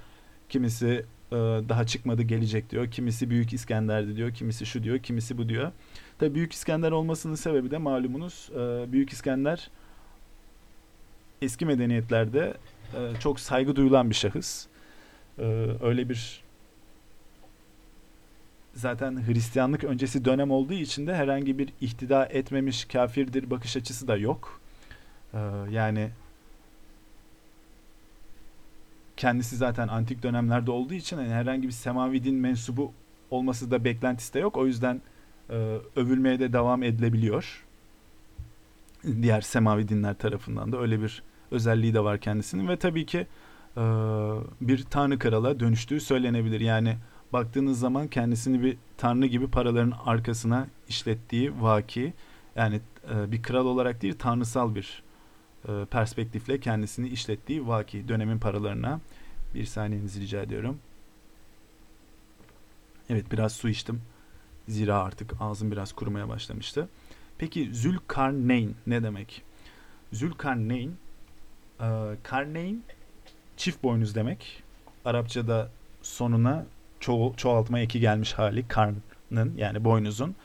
Speaker 1: kimisi e, daha çıkmadı gelecek diyor. Kimisi Büyük İskender'di diyor. Kimisi şu diyor. Kimisi bu diyor. Tabii Büyük İskender olmasının sebebi de malumunuz e, Büyük İskender eski medeniyetlerde e, çok saygı duyulan bir şahıs. Öyle bir zaten Hristiyanlık öncesi dönem olduğu için de herhangi bir ihtida etmemiş kafirdir bakış açısı da yok. Yani kendisi zaten antik dönemlerde olduğu için yani herhangi bir semavi din mensubu olması da beklentisi de yok. O yüzden e, övülmeye de devam edilebiliyor. Diğer semavi dinler tarafından da öyle bir özelliği de var kendisinin ve tabii ki e, bir tanrı krala dönüştüğü söylenebilir. Yani baktığınız zaman kendisini bir tanrı gibi paraların arkasına işlettiği vaki yani e, bir kral olarak değil tanrısal bir e, perspektifle kendisini işlettiği vaki dönemin paralarına. Bir saniyenizi rica ediyorum. Evet biraz su içtim. Zira artık ağzım biraz kurumaya başlamıştı. Peki Zülkarneyn ne demek? Zülkarneyn e, Karneyn çift boynuz demek. Arapçada sonuna ço çoğaltma eki gelmiş hali karnın yani boynuzun.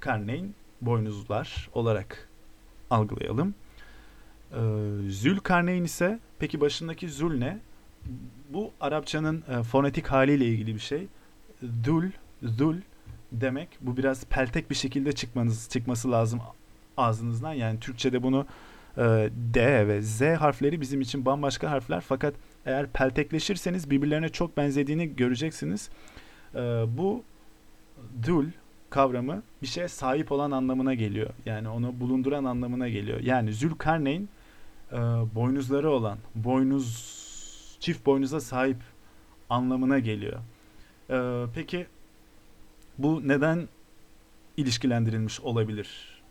Speaker 1: Karneyn boynuzlar olarak algılayalım. Ee, Zülkarneyn ise peki başındaki zül ne? Bu Arapçanın e, fonetik haliyle ilgili bir şey. Dul, zul demek. Bu biraz peltek bir şekilde çıkmanız çıkması lazım ağzınızdan. Yani Türkçe'de bunu e, D ve Z harfleri bizim için bambaşka harfler. Fakat eğer peltekleşirseniz birbirlerine çok benzediğini göreceksiniz. E, bu dul kavramı bir şeye sahip olan anlamına geliyor. Yani onu bulunduran anlamına geliyor. Yani Zülkarneyn e, boynuzları olan, boynuz çift boynuza sahip anlamına geliyor. E, peki bu neden ilişkilendirilmiş olabilir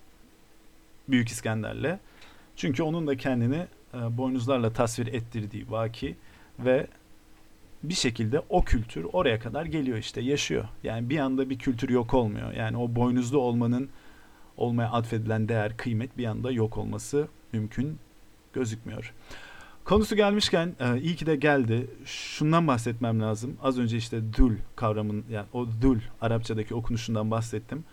Speaker 1: Büyük İskender'le? Çünkü onun da kendini e, boynuzlarla tasvir ettirdiği vaki ve bir şekilde o kültür oraya kadar geliyor işte yaşıyor. Yani bir anda bir kültür yok olmuyor. Yani o boynuzlu olmanın olmaya atfedilen değer, kıymet bir anda yok olması mümkün gözükmüyor. Konusu gelmişken e, iyi ki de geldi. Şundan bahsetmem lazım. Az önce işte dul kavramın yani o dul Arapçadaki okunuşundan bahsettim.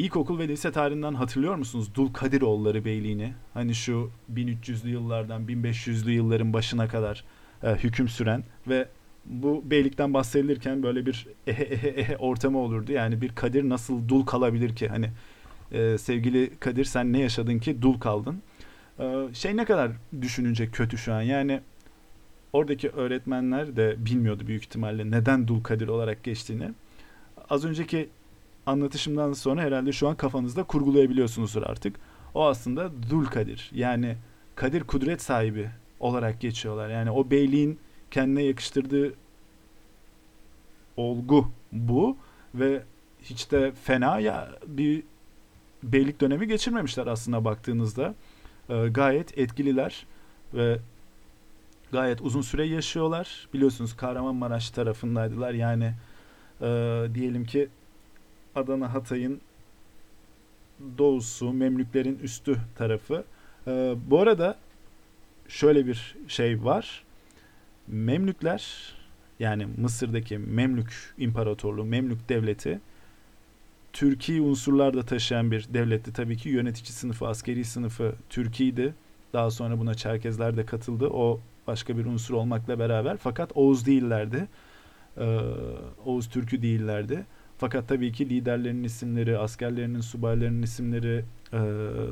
Speaker 1: İlkokul ve lise tarihinden hatırlıyor musunuz Dul Kadiroğulları Beyliğini? Hani şu 1300'lü yıllardan 1500'lü yılların başına kadar e, hüküm süren ve bu beylikten bahsedilirken böyle bir ehe ehe ehe ortamı olurdu. Yani bir Kadir nasıl dul kalabilir ki? Hani e, sevgili Kadir sen ne yaşadın ki dul kaldın? E, şey ne kadar düşününce kötü şu an. Yani oradaki öğretmenler de bilmiyordu büyük ihtimalle neden dul Kadir olarak geçtiğini. Az önceki anlatışımdan sonra herhalde şu an kafanızda kurgulayabiliyorsunuzdur artık. O aslında dul Kadir. Yani Kadir kudret sahibi olarak geçiyorlar. Yani o beyliğin kendine yakıştırdığı olgu bu ve hiç de fena ya bir beylik dönemi geçirmemişler aslında baktığınızda. E, gayet etkililer ve gayet uzun süre yaşıyorlar. Biliyorsunuz Kahramanmaraş tarafındaydılar. Yani e, diyelim ki Adana Hatay'ın doğusu, Memlüklerin üstü tarafı. E, bu arada şöyle bir şey var. Memlükler yani Mısır'daki Memlük İmparatorluğu, Memlük Devleti Türkiye unsurlar da taşıyan bir devletti. Tabii ki yönetici sınıfı, askeri sınıfı Türkiye'ydi. Daha sonra buna Çerkezler de katıldı. O başka bir unsur olmakla beraber. Fakat Oğuz değillerdi. Ee, Oğuz Türk'ü değillerdi. Fakat tabii ki liderlerinin isimleri, askerlerinin, subaylarının isimleri, e,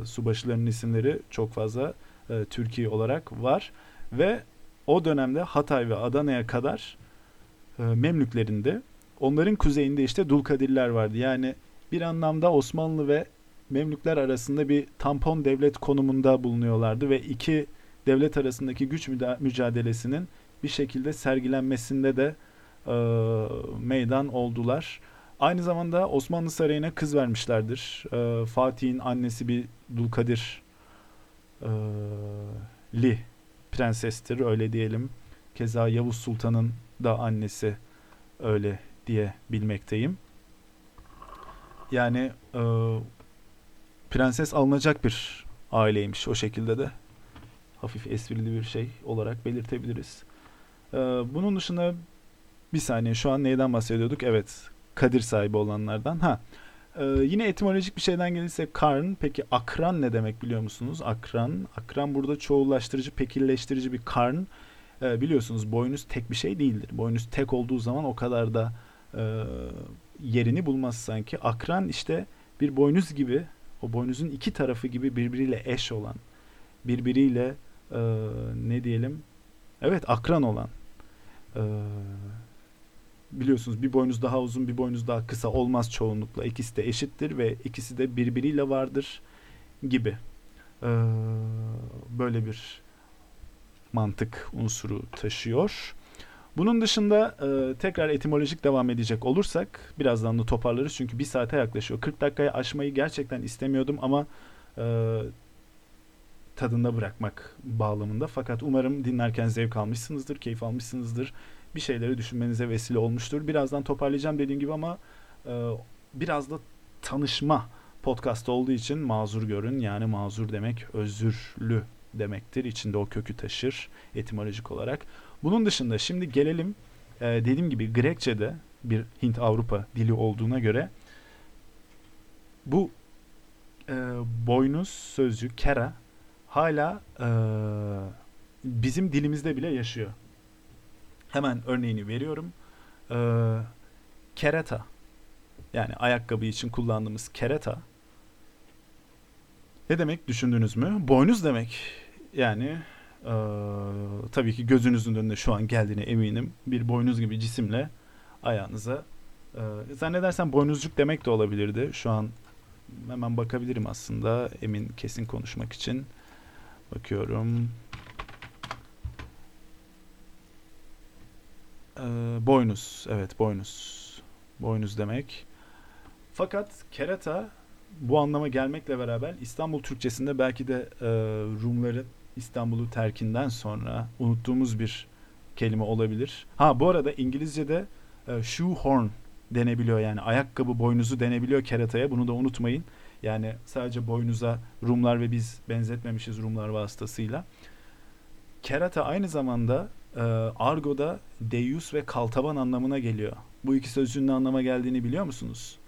Speaker 1: subaşılarının isimleri çok fazla e, Türkiye olarak var. Ve o dönemde Hatay ve Adana'ya kadar e, Memlüklerinde onların kuzeyinde işte Dulkadirler vardı. Yani bir anlamda Osmanlı ve Memlükler arasında bir tampon devlet konumunda bulunuyorlardı ve iki devlet arasındaki güç mücadelesinin bir şekilde sergilenmesinde de e, meydan oldular. Aynı zamanda Osmanlı Sarayı'na kız vermişlerdir. E, Fatih'in annesi bir Dulkadir e, Li prensestir öyle diyelim. Keza Yavuz Sultan'ın da annesi öyle diye bilmekteyim. Yani e, prenses alınacak bir aileymiş o şekilde de. Hafif esprili bir şey olarak belirtebiliriz. E, bunun dışında bir saniye şu an neyden bahsediyorduk? Evet Kadir sahibi olanlardan. Ha ee, yine etimolojik bir şeyden gelirse karn. Peki akran ne demek biliyor musunuz? Akran. Akran burada çoğullaştırıcı, pekilleştirici bir karn. Ee, biliyorsunuz boynuz tek bir şey değildir. Boynuz tek olduğu zaman o kadar da e, yerini bulmaz sanki. Akran işte bir boynuz gibi, o boynuzun iki tarafı gibi birbiriyle eş olan, birbiriyle e, ne diyelim, evet akran olan. E, biliyorsunuz bir boynuz daha uzun bir boynuz daha kısa olmaz çoğunlukla. İkisi de eşittir ve ikisi de birbiriyle vardır gibi. Ee, böyle bir mantık unsuru taşıyor. Bunun dışında e, tekrar etimolojik devam edecek olursak birazdan da toparlarız çünkü bir saate yaklaşıyor. 40 dakikaya aşmayı gerçekten istemiyordum ama e, tadında bırakmak bağlamında. Fakat umarım dinlerken zevk almışsınızdır, keyif almışsınızdır bir şeyleri düşünmenize vesile olmuştur. Birazdan toparlayacağım dediğim gibi ama e, biraz da tanışma podcast olduğu için mazur görün. Yani mazur demek özürlü demektir. İçinde o kökü taşır etimolojik olarak. Bunun dışında şimdi gelelim e, dediğim gibi Grekçe'de bir Hint-Avrupa dili olduğuna göre bu e, boynuz sözcüğü kera hala e, bizim dilimizde bile yaşıyor. Hemen örneğini veriyorum. Ee, kereta yani ayakkabı için kullandığımız kereta ne demek düşündünüz mü? Boynuz demek. Yani e, tabii ki gözünüzün önünde şu an geldiğine eminim. Bir boynuz gibi cisimle ayağınıza e, zannedersem boynuzcuk demek de olabilirdi. Şu an hemen bakabilirim aslında emin kesin konuşmak için. Bakıyorum. Ee, boynuz. Evet boynuz. Boynuz demek. Fakat kerata bu anlama gelmekle beraber İstanbul Türkçesinde belki de e, Rumların İstanbul'u terkinden sonra unuttuğumuz bir kelime olabilir. Ha bu arada İngilizce'de e, shoehorn denebiliyor yani ayakkabı boynuzu denebiliyor kerataya bunu da unutmayın. Yani sadece boynuza Rumlar ve biz benzetmemişiz Rumlar vasıtasıyla. Kerata aynı zamanda e, argoda deus ve kaltaban anlamına geliyor. Bu iki sözcüğün ne anlama geldiğini biliyor musunuz?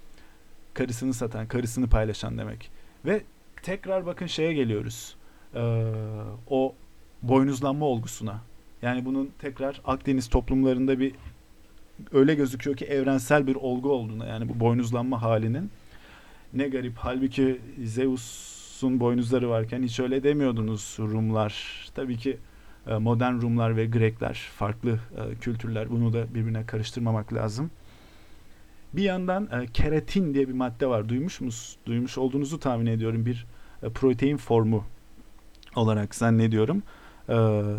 Speaker 1: Karısını satan, karısını paylaşan demek. Ve tekrar bakın şeye geliyoruz. E, o boynuzlanma olgusuna. Yani bunun tekrar Akdeniz toplumlarında bir öyle gözüküyor ki evrensel bir olgu olduğuna yani bu boynuzlanma halinin ne garip. Halbuki Zeus'un boynuzları varken hiç öyle demiyordunuz Rumlar. Tabii ki modern Rumlar ve Grekler farklı e, kültürler. Bunu da birbirine karıştırmamak lazım. Bir yandan e, keratin diye bir madde var. Duymuş musunuz? Duymuş olduğunuzu tahmin ediyorum. Bir protein formu olarak zannediyorum.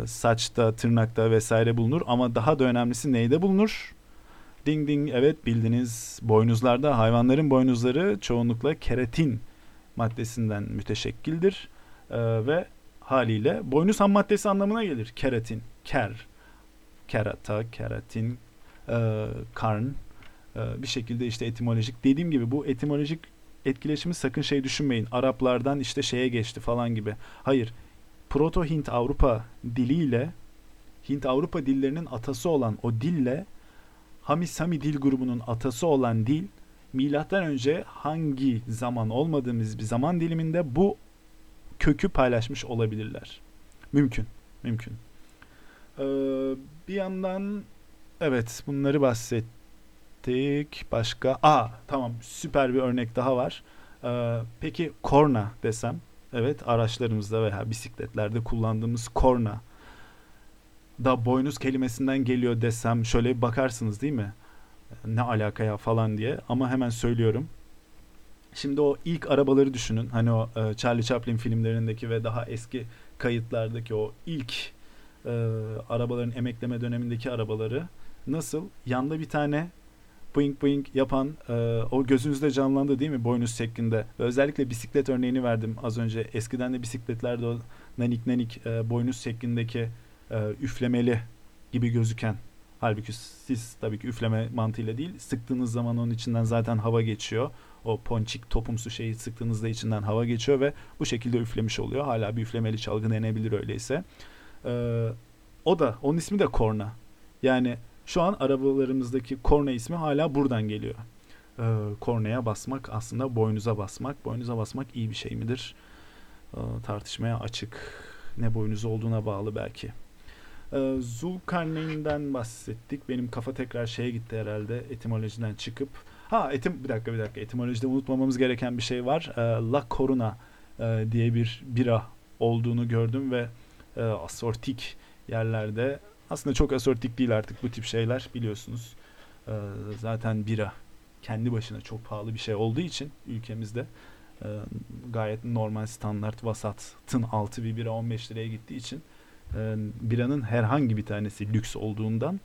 Speaker 1: Saçta, tırnakta vesaire bulunur ama daha da önemlisi neyde bulunur? Ding ding evet bildiniz boynuzlarda hayvanların boynuzları çoğunlukla keratin maddesinden müteşekkildir ve haliyle boynuz ham maddesi anlamına gelir. Keratin, ker, kerata, keratin, e, karn e, bir şekilde işte etimolojik. Dediğim gibi bu etimolojik etkileşimi sakın şey düşünmeyin. Araplardan işte şeye geçti falan gibi. Hayır. Proto Hint Avrupa diliyle Hint Avrupa dillerinin atası olan o dille Hamis-Sami dil grubunun atası olan dil milattan önce hangi zaman olmadığımız bir zaman diliminde bu kökü paylaşmış olabilirler. Mümkün. Mümkün. Ee, bir yandan evet bunları bahsettik. Başka? Aa tamam süper bir örnek daha var. Ee, peki korna desem. Evet araçlarımızda veya bisikletlerde kullandığımız korna da boynuz kelimesinden geliyor desem şöyle bakarsınız değil mi? Ne alaka ya falan diye ama hemen söylüyorum. Şimdi o ilk arabaları düşünün. Hani o e, Charlie Chaplin filmlerindeki ve daha eski kayıtlardaki o ilk e, arabaların emekleme dönemindeki arabaları nasıl yanda bir tane boing boing yapan e, o gözünüzde canlandı değil mi boynuz şeklinde. Ve özellikle bisiklet örneğini verdim az önce. Eskiden de bisikletlerde o nanik nanik e, boynuz şeklindeki e, üflemeli gibi gözüken halbuki siz tabii ki üfleme mantığıyla değil sıktığınız zaman onun içinden zaten hava geçiyor. O ponçik topumsu şeyi sıktığınızda içinden hava geçiyor ve bu şekilde üflemiş oluyor. Hala bir üflemeli çalgı denebilir öyleyse. Ee, o da onun ismi de korna. Yani şu an arabalarımızdaki korna ismi hala buradan geliyor. Ee, kornaya basmak aslında boynuza basmak. Boynuza basmak iyi bir şey midir? Ee, tartışmaya açık. Ne boynuzu olduğuna bağlı belki. Ee, Zulkarneyn'den bahsettik. Benim kafa tekrar şeye gitti herhalde etimolojiden çıkıp. Ha etim bir dakika bir dakika etimolojide unutmamamız gereken bir şey var. Ee, La Corona e, diye bir bira olduğunu gördüm ve e, asortik yerlerde aslında çok asortik değil artık bu tip şeyler biliyorsunuz. Ee, zaten bira kendi başına çok pahalı bir şey olduğu için ülkemizde e, gayet normal standart vasatın altı bir bira 15 liraya gittiği için e, biranın herhangi bir tanesi lüks olduğundan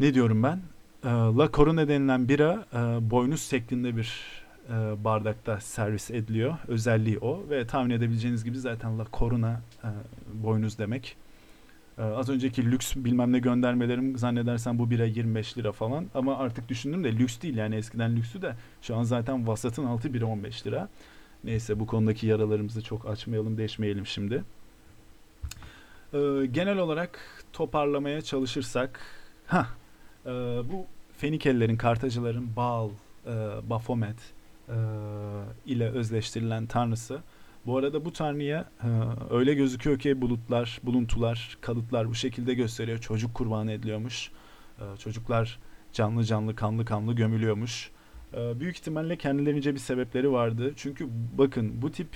Speaker 1: ne diyorum ben? E, La Corona denilen bira e, boynuz şeklinde bir e, bardakta servis ediliyor. Özelliği o ve tahmin edebileceğiniz gibi zaten La Corona e, boynuz demek. E, az önceki lüks bilmem ne göndermelerim zannedersen bu bira 25 lira falan ama artık düşündüm de lüks değil yani eskiden lüksü de şu an zaten vasatın altı bira 15 lira. Neyse bu konudaki yaralarımızı çok açmayalım, deşmeyelim şimdi. E, genel olarak toparlamaya çalışırsak ha e, bu Fenikelilerin, Kartacıların Baal, e, Baphomet e, ile özleştirilen tanrısı. Bu arada bu tanrıya e, öyle gözüküyor ki bulutlar, buluntular, kalıtlar bu şekilde gösteriyor. Çocuk kurban ediliyormuş. E, çocuklar canlı canlı, kanlı kanlı gömülüyormuş. E, büyük ihtimalle kendilerince bir sebepleri vardı. Çünkü bakın bu tip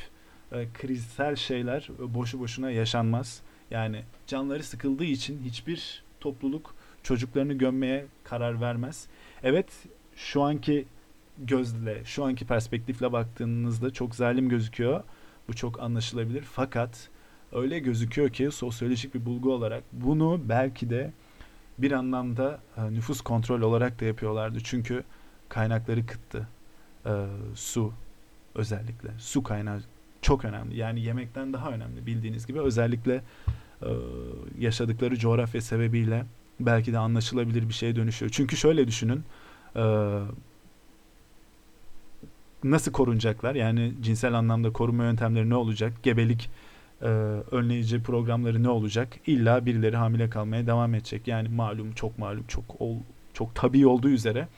Speaker 1: e, krizsel şeyler boşu boşuna yaşanmaz. Yani canları sıkıldığı için hiçbir topluluk çocuklarını gömmeye karar vermez. Evet şu anki gözle, şu anki perspektifle baktığınızda çok zalim gözüküyor. Bu çok anlaşılabilir. Fakat öyle gözüküyor ki sosyolojik bir bulgu olarak bunu belki de bir anlamda e, nüfus kontrol olarak da yapıyorlardı. Çünkü kaynakları kıttı. E, su özellikle. Su kaynağı çok önemli. Yani yemekten daha önemli bildiğiniz gibi. Özellikle e, yaşadıkları coğrafya sebebiyle belki de anlaşılabilir bir şeye dönüşüyor. Çünkü şöyle düşünün. E, nasıl korunacaklar? Yani cinsel anlamda korunma yöntemleri ne olacak? Gebelik e, önleyici programları ne olacak? İlla birileri hamile kalmaya devam edecek. Yani malum çok malum çok ol, çok tabii olduğu üzere.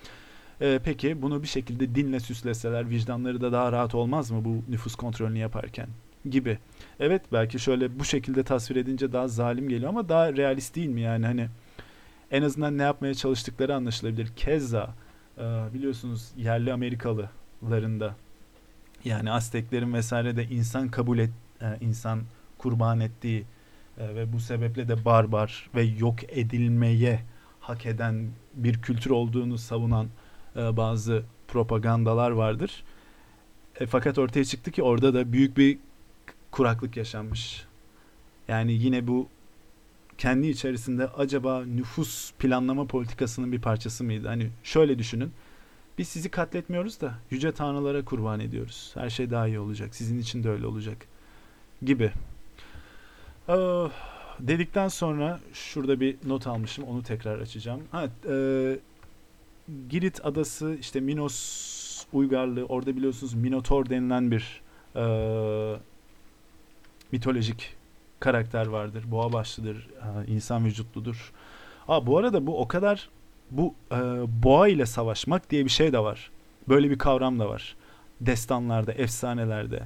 Speaker 1: E, peki bunu bir şekilde dinle süsleseler vicdanları da daha rahat olmaz mı bu nüfus kontrolünü yaparken? Gibi. Evet belki şöyle bu şekilde tasvir edince daha zalim geliyor ama daha realist değil mi yani hani en azından ne yapmaya çalıştıkları anlaşılabilir. Keza e, biliyorsunuz yerli Amerikalılarında yani Azteklerin vesaire de insan kabul et e, insan kurban ettiği e, ve bu sebeple de barbar ve yok edilmeye hak eden bir kültür olduğunu savunan e, bazı propagandalar vardır. E, fakat ortaya çıktı ki orada da büyük bir kuraklık yaşanmış. Yani yine bu kendi içerisinde acaba nüfus planlama politikasının bir parçası mıydı? Hani şöyle düşünün. Biz sizi katletmiyoruz da yüce tanrılara kurban ediyoruz. Her şey daha iyi olacak. Sizin için de öyle olacak. Gibi. Ee, dedikten sonra şurada bir not almışım. Onu tekrar açacağım. Ha, e, Girit adası işte Minos uygarlığı orada biliyorsunuz Minotor denilen bir e, mitolojik karakter vardır. Boğa başlıdır, e, insan vücutludur. Aa, bu arada bu o kadar bu e, boğa ile savaşmak diye bir şey de var. Böyle bir kavram da var. Destanlarda, efsanelerde.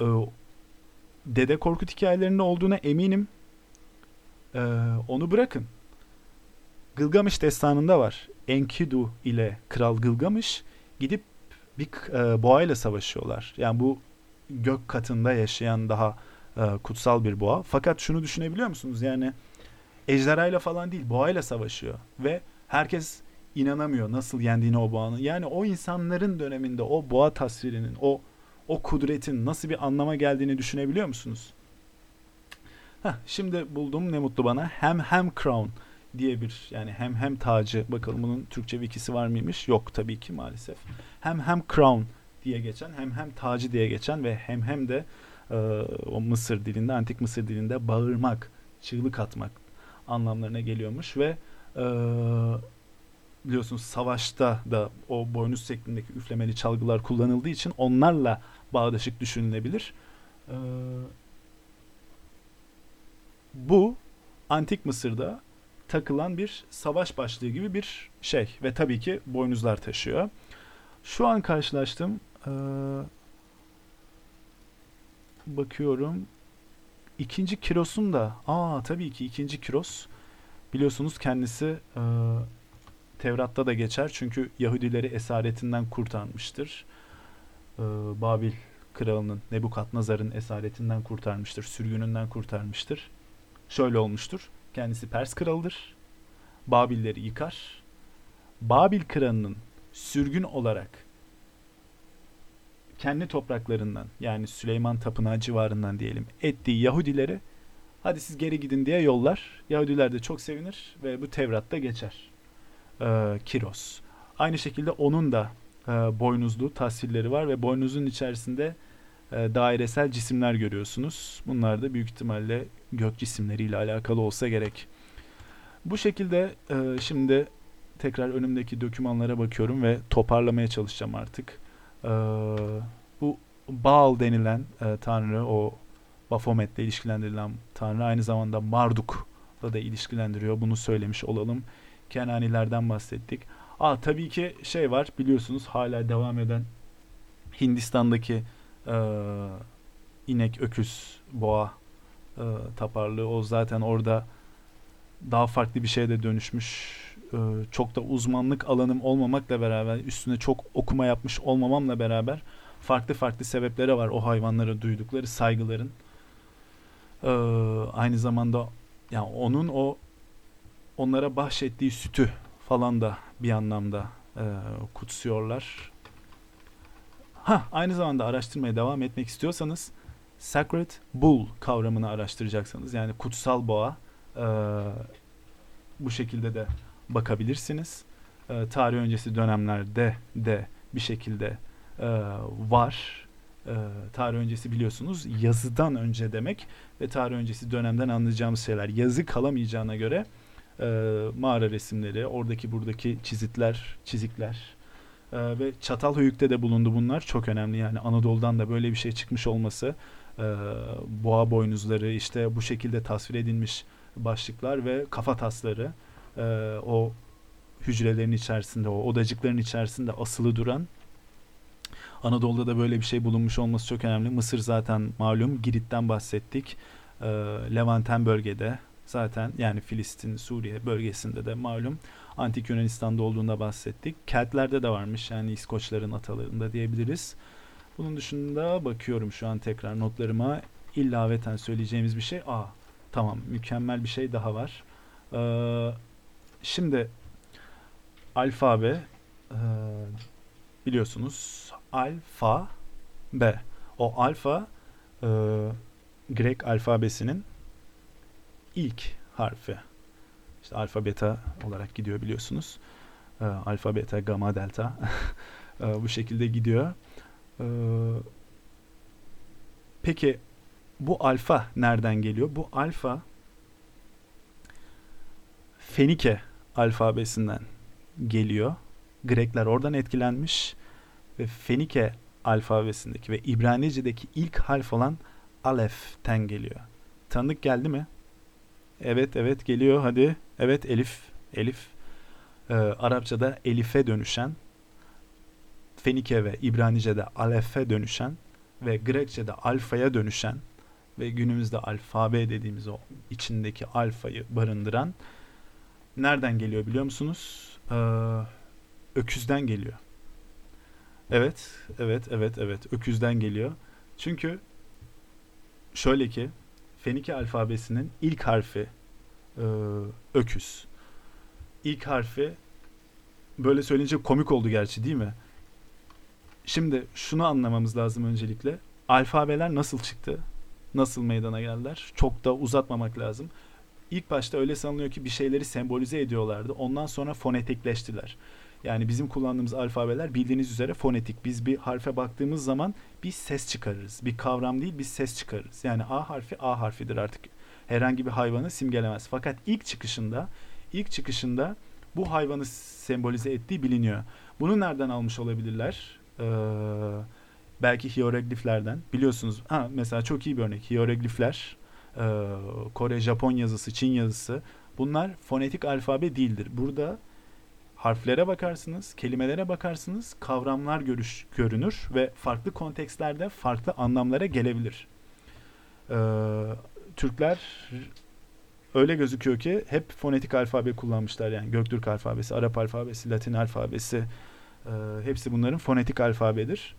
Speaker 1: E, Dede Korkut hikayelerinde olduğuna eminim. E, onu bırakın. Gılgamış destanında var. Enkidu ile Kral Gılgamış gidip bir e, boğa ile savaşıyorlar. Yani bu gök katında yaşayan daha e, kutsal bir boğa. Fakat şunu düşünebiliyor musunuz? Yani ejderhayla falan değil boğayla savaşıyor. Ve herkes inanamıyor nasıl yendiğini o boğanın. Yani o insanların döneminde o boğa tasvirinin, o o kudretin nasıl bir anlama geldiğini düşünebiliyor musunuz? Heh, şimdi buldum ne mutlu bana. Hem hem crown diye bir yani hem hem tacı bakalım bunun Türkçe wikisi var mıymış? Yok tabii ki maalesef. Hem hem crown diye geçen hem hem tacı diye geçen ve hem hem de e, o Mısır dilinde antik Mısır dilinde bağırmak, çığlık atmak anlamlarına geliyormuş ve e, biliyorsunuz savaşta da o boynuz şeklindeki üflemeli çalgılar kullanıldığı için onlarla bağdaşık düşünülebilir. E, bu antik Mısır'da takılan bir savaş başlığı gibi bir şey ve tabii ki boynuzlar taşıyor. Şu an karşılaştım. Ee, bakıyorum. İkinci Kiros'un da aa tabii ki ikinci Kiros biliyorsunuz kendisi e, Tevrat'ta da geçer çünkü Yahudileri esaretinden kurtarmıştır. E, Babil kralının Nebukadnezar'ın esaretinden kurtarmıştır, sürgününden kurtarmıştır. Şöyle olmuştur. Kendisi Pers kralıdır. Babilleri yıkar. Babil kralının sürgün olarak kendi topraklarından yani Süleyman Tapınağı civarından diyelim ettiği Yahudileri hadi siz geri gidin diye yollar. Yahudiler de çok sevinir ve bu Tevrat'ta geçer. Ee, Kiros. Aynı şekilde onun da e, boynuzlu tasvirleri var ve boynuzun içerisinde e, dairesel cisimler görüyorsunuz. Bunlar da büyük ihtimalle gök cisimleriyle alakalı olsa gerek. Bu şekilde e, şimdi tekrar önümdeki dokümanlara bakıyorum ve toparlamaya çalışacağım artık. E, bu Baal denilen e, tanrı, o Baphomet'le ilişkilendirilen tanrı aynı zamanda Marduk'la da ilişkilendiriyor. Bunu söylemiş olalım. Kenanilerden bahsettik. Aa, tabii ki şey var biliyorsunuz hala devam eden Hindistan'daki e, inek, öküz, boğa e, taparlığı. O zaten orada daha farklı bir şeye de dönüşmüş. E, çok da uzmanlık alanım olmamakla beraber üstüne çok okuma yapmış olmamamla beraber farklı farklı sebepleri var o hayvanlara duydukları saygıların. E, aynı zamanda yani onun o onlara bahşettiği sütü falan da bir anlamda e, kutsuyorlar. Ha, aynı zamanda araştırmaya devam etmek istiyorsanız Sacred Bull kavramını araştıracaksınız. Yani kutsal boğa e, bu şekilde de bakabilirsiniz. E, tarih öncesi dönemlerde de bir şekilde e, var. e, tarih öncesi biliyorsunuz yazıdan önce demek ve tarih öncesi dönemden anlayacağımız şeyler. Yazı kalamayacağına göre e, mağara resimleri, oradaki buradaki çizitler, çizikler e, ve Çatalhöyük'te de bulundu bunlar. Çok önemli yani Anadolu'dan da böyle bir şey çıkmış olması. E, boğa boynuzları işte bu şekilde tasvir edilmiş başlıklar ve kafa tasları e, o hücrelerin içerisinde o odacıkların içerisinde asılı duran Anadolu'da da böyle bir şey bulunmuş olması çok önemli. Mısır zaten malum Girit'ten bahsettik. E, Levanten bölgede zaten yani Filistin, Suriye bölgesinde de malum Antik Yunanistan'da olduğunda bahsettik. Keltlerde de varmış yani İskoçların atalarında diyebiliriz. Bunun dışında bakıyorum şu an tekrar notlarıma illaveten söyleyeceğimiz bir şey. Aa tamam mükemmel bir şey daha var. Ee, şimdi alfabe e, biliyorsunuz alfa B. O alfa e, Grek alfabesinin ilk harfi. İşte alfa beta olarak gidiyor biliyorsunuz. E, alfa beta gamma delta e, bu şekilde gidiyor. E, peki bu alfa nereden geliyor? Bu alfa Fenike alfabesinden geliyor. Grekler oradan etkilenmiş ve Fenike alfabesindeki ve İbranice'deki ilk harf olan Alef'ten geliyor. Tanıdık geldi mi? Evet evet geliyor hadi. Evet Elif. Elif. Ee, Arapçada Elif'e dönüşen Fenike ve İbranice'de Alef'e dönüşen ve Grekçe'de Alfa'ya dönüşen ve günümüzde alfabe dediğimiz o içindeki alfayı barındıran nereden geliyor biliyor musunuz? Ee, öküzden geliyor. Evet, evet, evet, evet. Öküzden geliyor. Çünkü şöyle ki Fenike alfabesinin ilk harfi e, öküz. İlk harfi böyle söyleyince komik oldu gerçi değil mi? Şimdi şunu anlamamız lazım öncelikle. Alfabeler nasıl çıktı? Nasıl meydana geldiler? Çok da uzatmamak lazım. İlk başta öyle sanılıyor ki bir şeyleri sembolize ediyorlardı. Ondan sonra fonetikleştiler. Yani bizim kullandığımız alfabeler bildiğiniz üzere fonetik. Biz bir harfe baktığımız zaman bir ses çıkarırız. Bir kavram değil bir ses çıkarırız. Yani A harfi A harfidir artık. Herhangi bir hayvanı simgelemez. Fakat ilk çıkışında ilk çıkışında bu hayvanı sembolize ettiği biliniyor. Bunu nereden almış olabilirler? Ee, belki hierogliflerden. Biliyorsunuz ha, mesela çok iyi bir örnek. Hieroglifler, e, Kore, Japon yazısı, Çin yazısı bunlar fonetik alfabe değildir. Burada harflere bakarsınız, kelimelere bakarsınız, kavramlar görüş, görünür ve farklı kontekstlerde farklı anlamlara gelebilir. Ee, Türkler öyle gözüküyor ki hep fonetik alfabe kullanmışlar yani Göktürk alfabesi, Arap alfabesi, Latin alfabesi e, hepsi bunların fonetik alfabedir.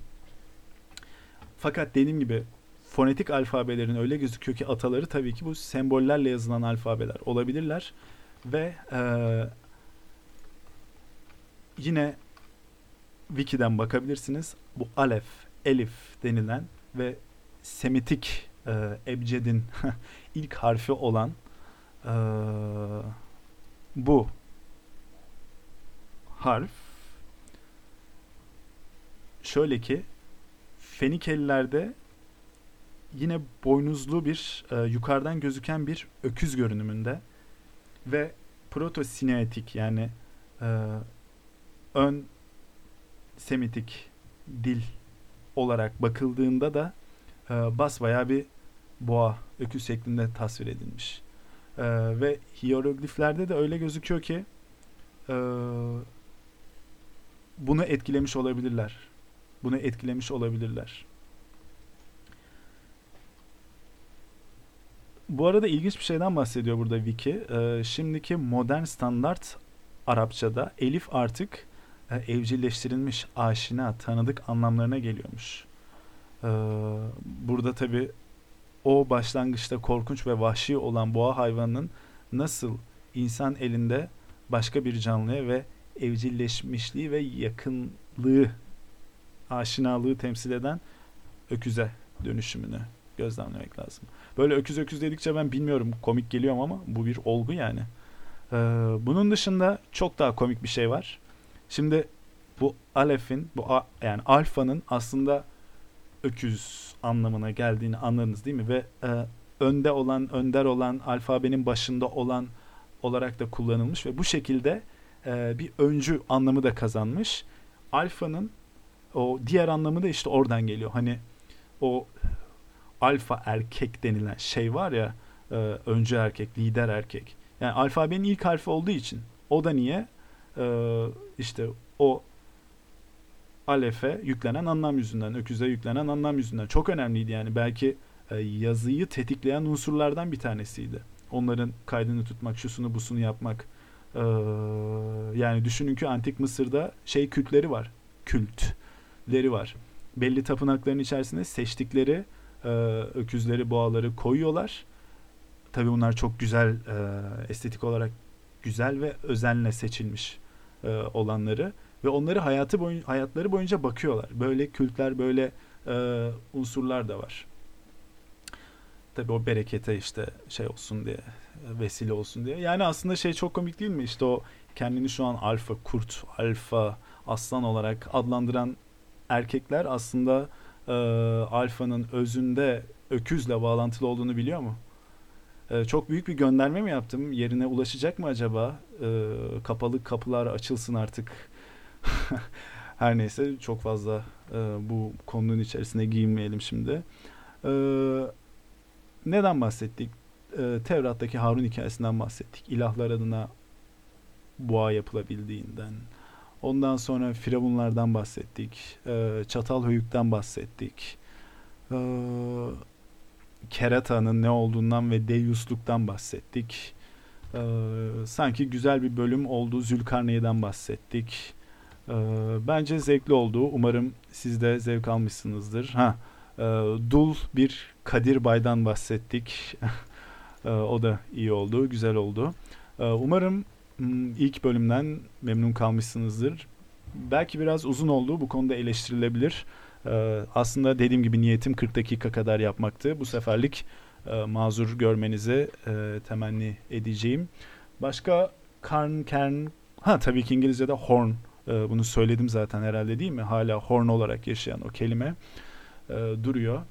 Speaker 1: Fakat dediğim gibi fonetik alfabelerin öyle gözüküyor ki ataları tabii ki bu sembollerle yazılan alfabeler olabilirler ve e, yine Wiki'den bakabilirsiniz. Bu alef, elif denilen ve Semitik e, ebcedin ilk harfi olan e, bu harf şöyle ki Fenikelilerde yine boynuzlu bir e, yukarıdan gözüken bir öküz görünümünde ve protosineetik yani e, ön Semitik dil olarak bakıldığında da e, basbaya bir boğa, öküz şeklinde tasvir edilmiş. E, ve hierogliflerde de öyle gözüküyor ki e, bunu etkilemiş olabilirler. Bunu etkilemiş olabilirler. Bu arada ilginç bir şeyden bahsediyor burada Wiki. Ee, şimdiki modern standart Arapçada elif artık e, evcilleştirilmiş, aşina, tanıdık anlamlarına geliyormuş. Ee, burada tabi o başlangıçta korkunç ve vahşi olan boğa hayvanının nasıl insan elinde başka bir canlıya ve evcilleşmişliği ve yakınlığı, aşinalığı temsil eden öküze dönüşümünü gözlemlemek lazım. Böyle öküz öküz dedikçe ben bilmiyorum komik geliyor ama bu bir olgu yani. Ee, bunun dışında çok daha komik bir şey var. Şimdi bu alefin bu a, yani alfanın aslında öküz anlamına geldiğini anladınız değil mi? Ve e, önde olan, önder olan, alfabenin başında olan olarak da kullanılmış ve bu şekilde e, bir öncü anlamı da kazanmış. Alfa'nın o diğer anlamı da işte oradan geliyor. Hani o alfa erkek denilen şey var ya e, öncü erkek, lider erkek. Yani alfabenin ilk harfi olduğu için. O da niye? E, işte o alefe yüklenen anlam yüzünden, öküze yüklenen anlam yüzünden. Çok önemliydi yani. Belki e, yazıyı tetikleyen unsurlardan bir tanesiydi. Onların kaydını tutmak, şusunu busunu yapmak. E, yani düşünün ki antik Mısır'da şey kültleri var. Kültleri var. Belli tapınakların içerisinde seçtikleri e, öküzleri, boğaları koyuyorlar. Tabii bunlar çok güzel, e, estetik olarak güzel ve özenle seçilmiş e, olanları ve onları hayatı boyun hayatları boyunca bakıyorlar. Böyle kültler, böyle e, unsurlar da var. Tabii o berekete işte şey olsun diye, vesile olsun diye. Yani aslında şey çok komik değil mi? İşte o kendini şu an alfa kurt, alfa aslan olarak adlandıran erkekler aslında e, alfanın özünde öküzle bağlantılı olduğunu biliyor mu? E, çok büyük bir gönderme mi yaptım? Yerine ulaşacak mı acaba? E, kapalı kapılar açılsın artık. Her neyse çok fazla e, bu konunun içerisine giyinmeyelim şimdi. E, neden bahsettik? E, Tevrat'taki Harun hikayesinden bahsettik. İlahlar adına boğa yapılabildiğinden. Ondan sonra firavunlardan bahsettik. E, Çatalhöyük'ten bahsettik. E, Kerata'nın ne olduğundan ve Deyyusluktan bahsettik. E, sanki güzel bir bölüm oldu. Zülkarneyn'den bahsettik. E, bence zevkli oldu. Umarım siz de zevk almışsınızdır. Ha, e, Dul bir Kadir Bay'dan bahsettik. e, o da iyi oldu, güzel oldu. E, umarım ilk bölümden memnun kalmışsınızdır. Belki biraz uzun oldu. Bu konuda eleştirilebilir. Ee, aslında dediğim gibi niyetim 40 dakika kadar yapmaktı. Bu seferlik e, mazur görmenizi e, temenni edeceğim. Başka karn, kern, ha tabii ki İngilizce'de horn. E, bunu söyledim zaten herhalde değil mi? Hala horn olarak yaşayan o kelime e, duruyor.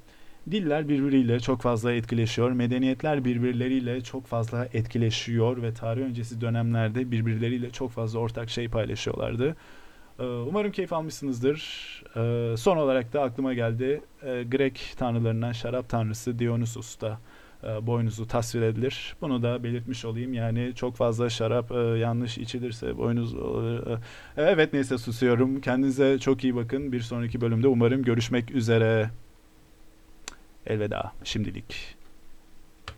Speaker 1: Diller birbiriyle çok fazla etkileşiyor. Medeniyetler birbirleriyle çok fazla etkileşiyor ve tarih öncesi dönemlerde birbirleriyle çok fazla ortak şey paylaşıyorlardı. Ee, umarım keyif almışsınızdır. Ee, son olarak da aklıma geldi. Ee, Grek tanrılarından şarap tanrısı Dionysus da e, boynuzu tasvir edilir. Bunu da belirtmiş olayım. Yani çok fazla şarap e, yanlış içilirse boynuz... E, evet neyse susuyorum. Kendinize çok iyi bakın. Bir sonraki bölümde umarım görüşmek üzere. Elveda şimdilik.